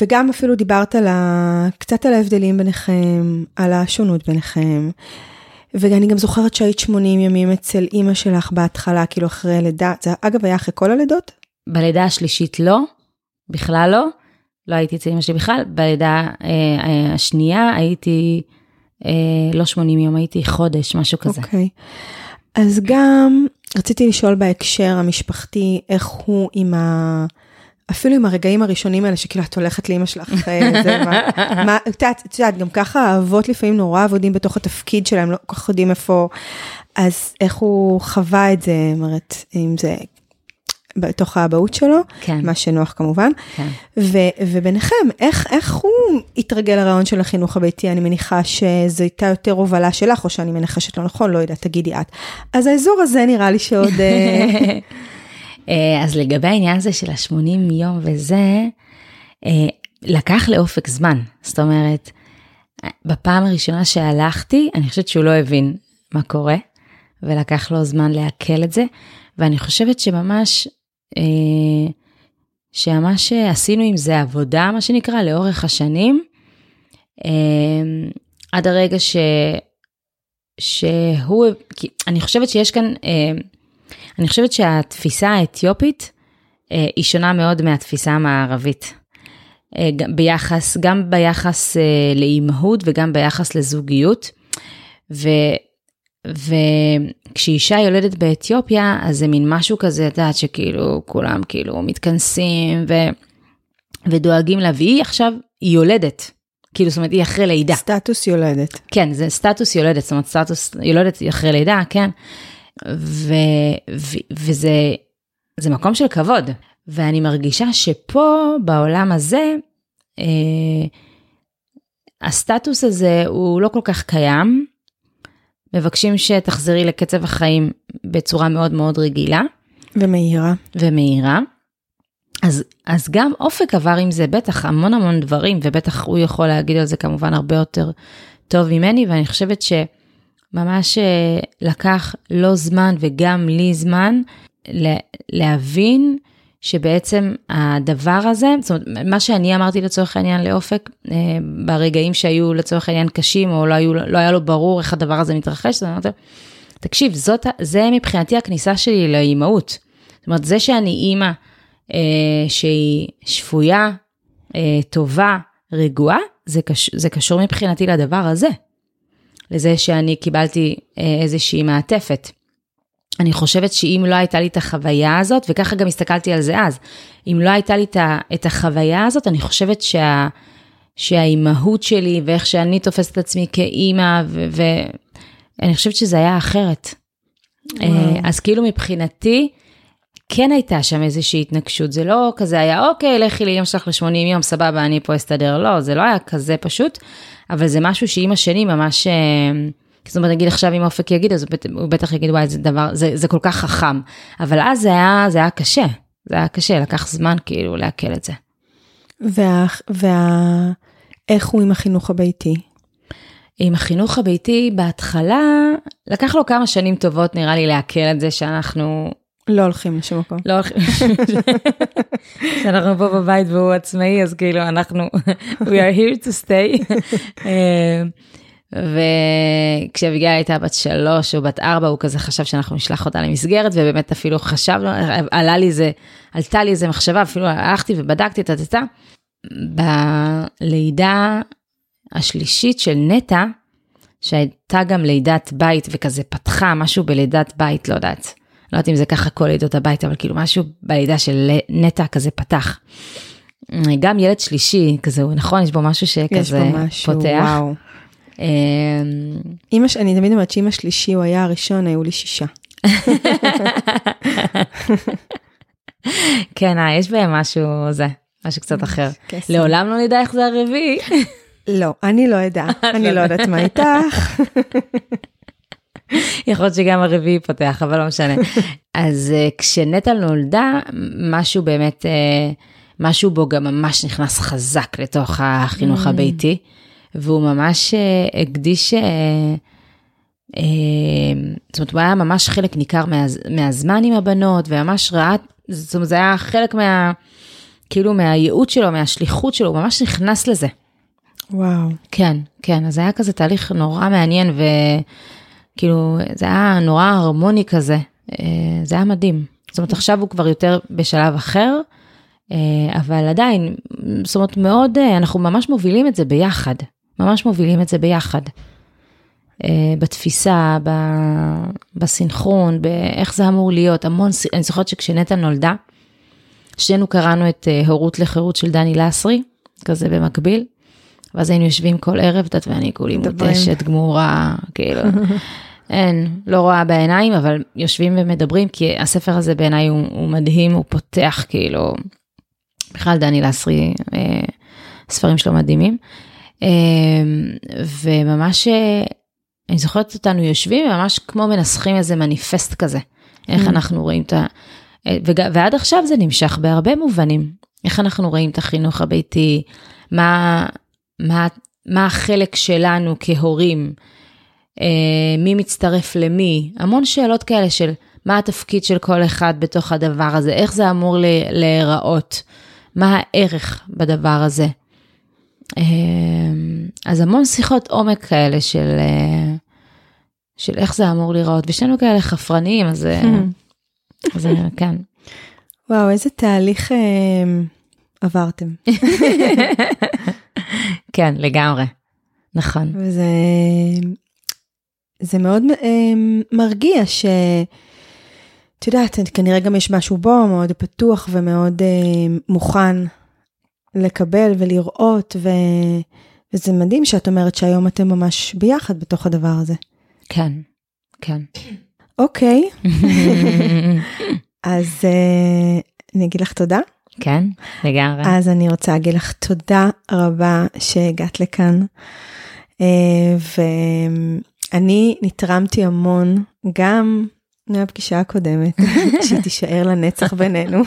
וגם אפילו דיברת על ה, קצת על ההבדלים ביניכם, על השונות ביניכם. ואני גם זוכרת שהיית 80 ימים אצל אימא שלך בהתחלה, כאילו אחרי לידה, זה אגב היה אחרי כל הלידות? בלידה השלישית לא, בכלל לא, לא הייתי אצל אמא שלי בכלל, בלידה אה, אה, השנייה הייתי אה, לא 80 יום, הייתי חודש, משהו כזה. אוקיי. Okay. אז גם רציתי לשאול בהקשר המשפחתי, איך הוא עם ה... אפילו עם הרגעים הראשונים האלה, שכאילו את הולכת לאמא שלך, אה, זה מה, <laughs> מה, את יודעת, גם ככה האבות לפעמים נורא עבודים בתוך התפקיד שלהם, לא כל כך יודעים איפה, אז איך הוא חווה את זה, אומרת, אם זה בתוך האבהות שלו, כן. מה שנוח כמובן. כן. ו- וביניכם, איך, איך הוא התרגל לרעיון של החינוך הביתי? אני מניחה שזו הייתה יותר הובלה שלך, או שאני מנחשת לא נכון, לא יודעת, תגידי את. אז האזור הזה נראה לי שעוד... אה, <laughs> אה, אז לגבי העניין הזה של ה-80 יום וזה, אה, לקח לאופק זמן. זאת אומרת, בפעם הראשונה שהלכתי, אני חושבת שהוא לא הבין מה קורה, ולקח לו זמן לעכל את זה, ואני חושבת שממש שממש עשינו עם זה עבודה, מה שנקרא, לאורך השנים, אה, עד הרגע ש... שהוא, אני חושבת שיש כאן, אה, אני חושבת שהתפיסה האתיופית היא שונה מאוד מהתפיסה המערבית. ביחס, גם ביחס לאימהות וגם ביחס לזוגיות. ו, וכשאישה יולדת באתיופיה, אז זה מין משהו כזה, את יודעת, שכאילו כולם כאילו מתכנסים ו... ודואגים לה, והיא עכשיו, היא יולדת. כאילו, זאת אומרת, היא אחרי לידה. סטטוס יולדת. כן, זה סטטוס יולדת, זאת אומרת, סטטוס יולדת אחרי לידה, כן. ו... ו... וזה זה מקום של כבוד. ואני מרגישה שפה, בעולם הזה, אה, הסטטוס הזה הוא לא כל כך קיים. מבקשים שתחזרי לקצב החיים בצורה מאוד מאוד רגילה. ומהירה. ומהירה. אז, אז גם אופק עבר עם זה בטח המון המון דברים, ובטח הוא יכול להגיד על זה כמובן הרבה יותר טוב ממני, ואני חושבת שממש אה, לקח לו זמן וגם לי זמן להבין שבעצם הדבר הזה, זאת אומרת, מה שאני אמרתי לצורך העניין לאופק, אה, ברגעים שהיו לצורך העניין קשים, או לא, היו, לא היה לו ברור איך הדבר הזה מתרחש, אז אמרתי, תקשיב, זאת, זה מבחינתי הכניסה שלי לאימהות. זאת אומרת, זה שאני אימא אה, שהיא שפויה, אה, טובה, רגועה, זה, קש, זה קשור מבחינתי לדבר הזה. לזה שאני קיבלתי אה, איזושהי מעטפת. אני חושבת שאם לא הייתה לי את החוויה הזאת, וככה גם הסתכלתי על זה אז, אם לא הייתה לי את החוויה הזאת, אני חושבת שה, שהאימהות שלי ואיך שאני תופסת את עצמי כאימא, ואני חושבת שזה היה אחרת. וואו. אז כאילו מבחינתי, כן הייתה שם איזושהי התנגשות, זה לא כזה היה, אוקיי, לכי לאמא שלך ל-80 יום, סבבה, אני פה אסתדר, לא, זה לא היה כזה פשוט, אבל זה משהו שעם השני ממש, אה, זאת אומרת, נגיד עכשיו אם אופק יגיד, אז הוא בטח יגיד, וואי, זה דבר, זה, זה כל כך חכם, אבל אז זה היה, זה היה קשה, זה היה קשה, לקח זמן כאילו לעכל את זה. וה... וה... איך הוא עם החינוך הביתי? עם החינוך הביתי, בהתחלה, לקח לו כמה שנים טובות, נראה לי, לעכל את זה שאנחנו לא הולכים לשום מקום. לא הולכים, <laughs> כשאנחנו פה בבית והוא עצמאי, אז כאילו אנחנו, <laughs> we are here to stay. <laughs> וכשאביגיל הייתה בת שלוש או בת ארבע, הוא כזה חשב שאנחנו נשלח אותה למסגרת, ובאמת אפילו חשבנו, עלה לי זה, עלתה לי איזה מחשבה, אפילו הלכתי ובדקתי, את טה בלידה השלישית של נטע, שהייתה גם לידת בית וכזה פתחה משהו בלידת בית, לא יודעת. לא יודעת אם זה ככה כל לידות הבית, אבל כאילו משהו בלידה של נטע כזה פתח. גם ילד שלישי כזה, נכון? יש בו משהו שכזה יש בו משהו, פותח. וואו. אמא, אני תמיד אומרת שאם השלישי הוא היה הראשון, היו לי שישה. <laughs> כן, אה, יש בהם משהו, זה, משהו קצת אחר. לעולם לא נדע איך זה הרביעי. לא, אני לא אדע, <laughs> אני לא יודעת מה איתך. <laughs> יכול להיות שגם הרביעי פותח, אבל לא משנה. אז uh, כשנטע נולדה, משהו באמת, uh, משהו בו גם ממש נכנס חזק לתוך החינוך mm. הביתי, והוא ממש uh, הקדיש, uh, uh, זאת אומרת, הוא היה ממש חלק ניכר מה, מהזמן עם הבנות, וממש ראה, זאת אומרת, זה היה חלק מה, כאילו מהייעוד שלו, מהשליחות שלו, הוא ממש נכנס לזה. וואו. כן, כן, אז היה כזה תהליך נורא מעניין, ו... כאילו, זה היה נורא הרמוני כזה, אה, זה היה מדהים. זאת אומרת, עכשיו הוא כבר יותר בשלב אחר, אה, אבל עדיין, זאת אומרת, מאוד, אה, אנחנו ממש מובילים את זה ביחד, ממש מובילים את זה ביחד. בתפיסה, בסינכרון, באיך זה אמור להיות, המון, אני זוכרת שכשנטע נולדה, שנינו קראנו את הורות לחירות של דני לסרי, כזה במקביל, ואז היינו יושבים כל ערב, את יודעת, ואני כולי מותשת, גמורה, כאילו. אין, לא רואה בעיניים, אבל יושבים ומדברים, כי הספר הזה בעיניי הוא, הוא מדהים, הוא פותח כאילו, בכלל דני לסרי, אה, ספרים שלו מדהימים. אה, וממש, אה, אני זוכרת אותנו יושבים, ממש כמו מנסחים איזה מניפסט כזה, איך mm. אנחנו רואים את ה... אה, ועד עכשיו זה נמשך בהרבה מובנים, איך אנחנו רואים את החינוך הביתי, מה, מה, מה החלק שלנו כהורים. אה, מי מצטרף למי, המון שאלות כאלה של מה התפקיד של כל אחד בתוך הדבר הזה, איך זה אמור להיראות, מה הערך בדבר הזה. אה, אז המון שיחות עומק כאלה של, אה, של איך זה אמור להיראות, ושנינו כאלה חפרניים, אז, <laughs> אז כן. וואו, איזה תהליך אה, עברתם. <laughs> כן, לגמרי. נכון. וזה זה מאוד אה, מרגיע ש... את יודעת, כנראה גם יש משהו בו מאוד פתוח ומאוד אה, מוכן לקבל ולראות, ו... וזה מדהים שאת אומרת שהיום אתם ממש ביחד בתוך הדבר הזה. כן, כן. אוקיי, <laughs> אז אה, אני אגיד לך תודה. כן, לגמרי. אז אני רוצה להגיד לך תודה רבה שהגעת לכאן. אה, ו... אני נתרמתי המון, גם מהפגישה הקודמת, <laughs> שהיא תישאר לנצח בינינו,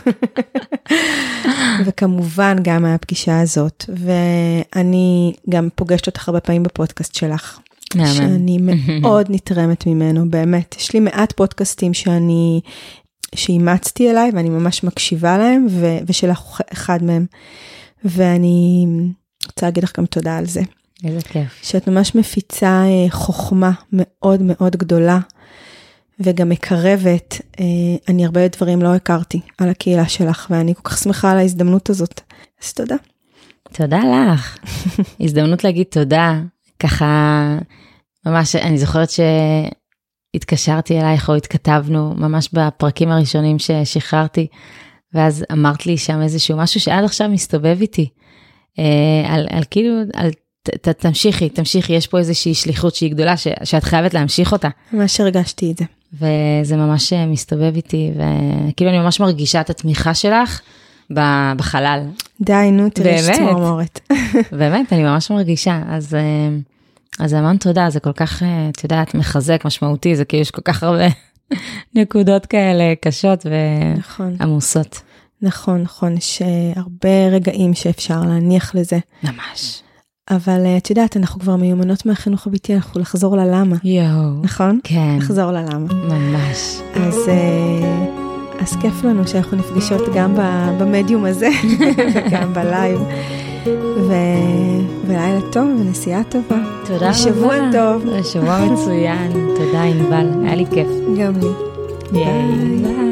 <laughs> וכמובן גם מהפגישה הזאת, ואני גם פוגשת אותך הרבה פעמים בפודקאסט שלך. שאני מאוד <laughs> נתרמת ממנו, באמת. יש לי מעט פודקאסטים שאני, שאימצתי אליי ואני ממש מקשיבה להם, ו, ושלך אחד מהם. ואני רוצה להגיד לך גם תודה על זה. איזה כיף. שאת ממש מפיצה אה, חוכמה מאוד מאוד גדולה, וגם מקרבת. אה, אני הרבה דברים לא הכרתי על הקהילה שלך, ואני כל כך שמחה על ההזדמנות הזאת. אז תודה. תודה לך. <laughs> הזדמנות להגיד תודה. ככה, ממש, אני זוכרת התקשרתי אלייך או התכתבנו ממש בפרקים הראשונים ששחררתי, ואז אמרת לי שם איזשהו משהו שעד עכשיו מסתובב איתי, אה, על, על כאילו, על ת, תמשיכי, תמשיכי, יש פה איזושהי שליחות שהיא גדולה, ש, שאת חייבת להמשיך אותה. ממש הרגשתי את זה. וזה ממש אה, מסתובב איתי, וכאילו אני ממש מרגישה את התמיכה שלך בחלל. די, נו, תראי, יש <laughs> באמת? אני ממש מרגישה. אז, אה, אז המון תודה, זה כל כך, אה, את יודעת, מחזק, משמעותי, זה כאילו יש כל כך הרבה <laughs> נקודות כאלה קשות נכון, ועמוסות. נכון, נכון, יש אה, הרבה רגעים שאפשר להניח לזה. ממש. אבל אה, את יודעת, אנחנו כבר מיומנות מהחינוך הביתי, אנחנו לחזור ללמה, יואו. נכון? כן, לחזור ללמה. ממש. אז, אה, אז כיף לנו שאנחנו נפגשות גם במדיום הזה <laughs> וגם בלייב. ו... ולילה טוב ונסיעה טובה. תודה רבה. ושבוע טוב. שבוע מצוין. תודה, ענבל, היה לי כיף. גם לי. ביי. ביי.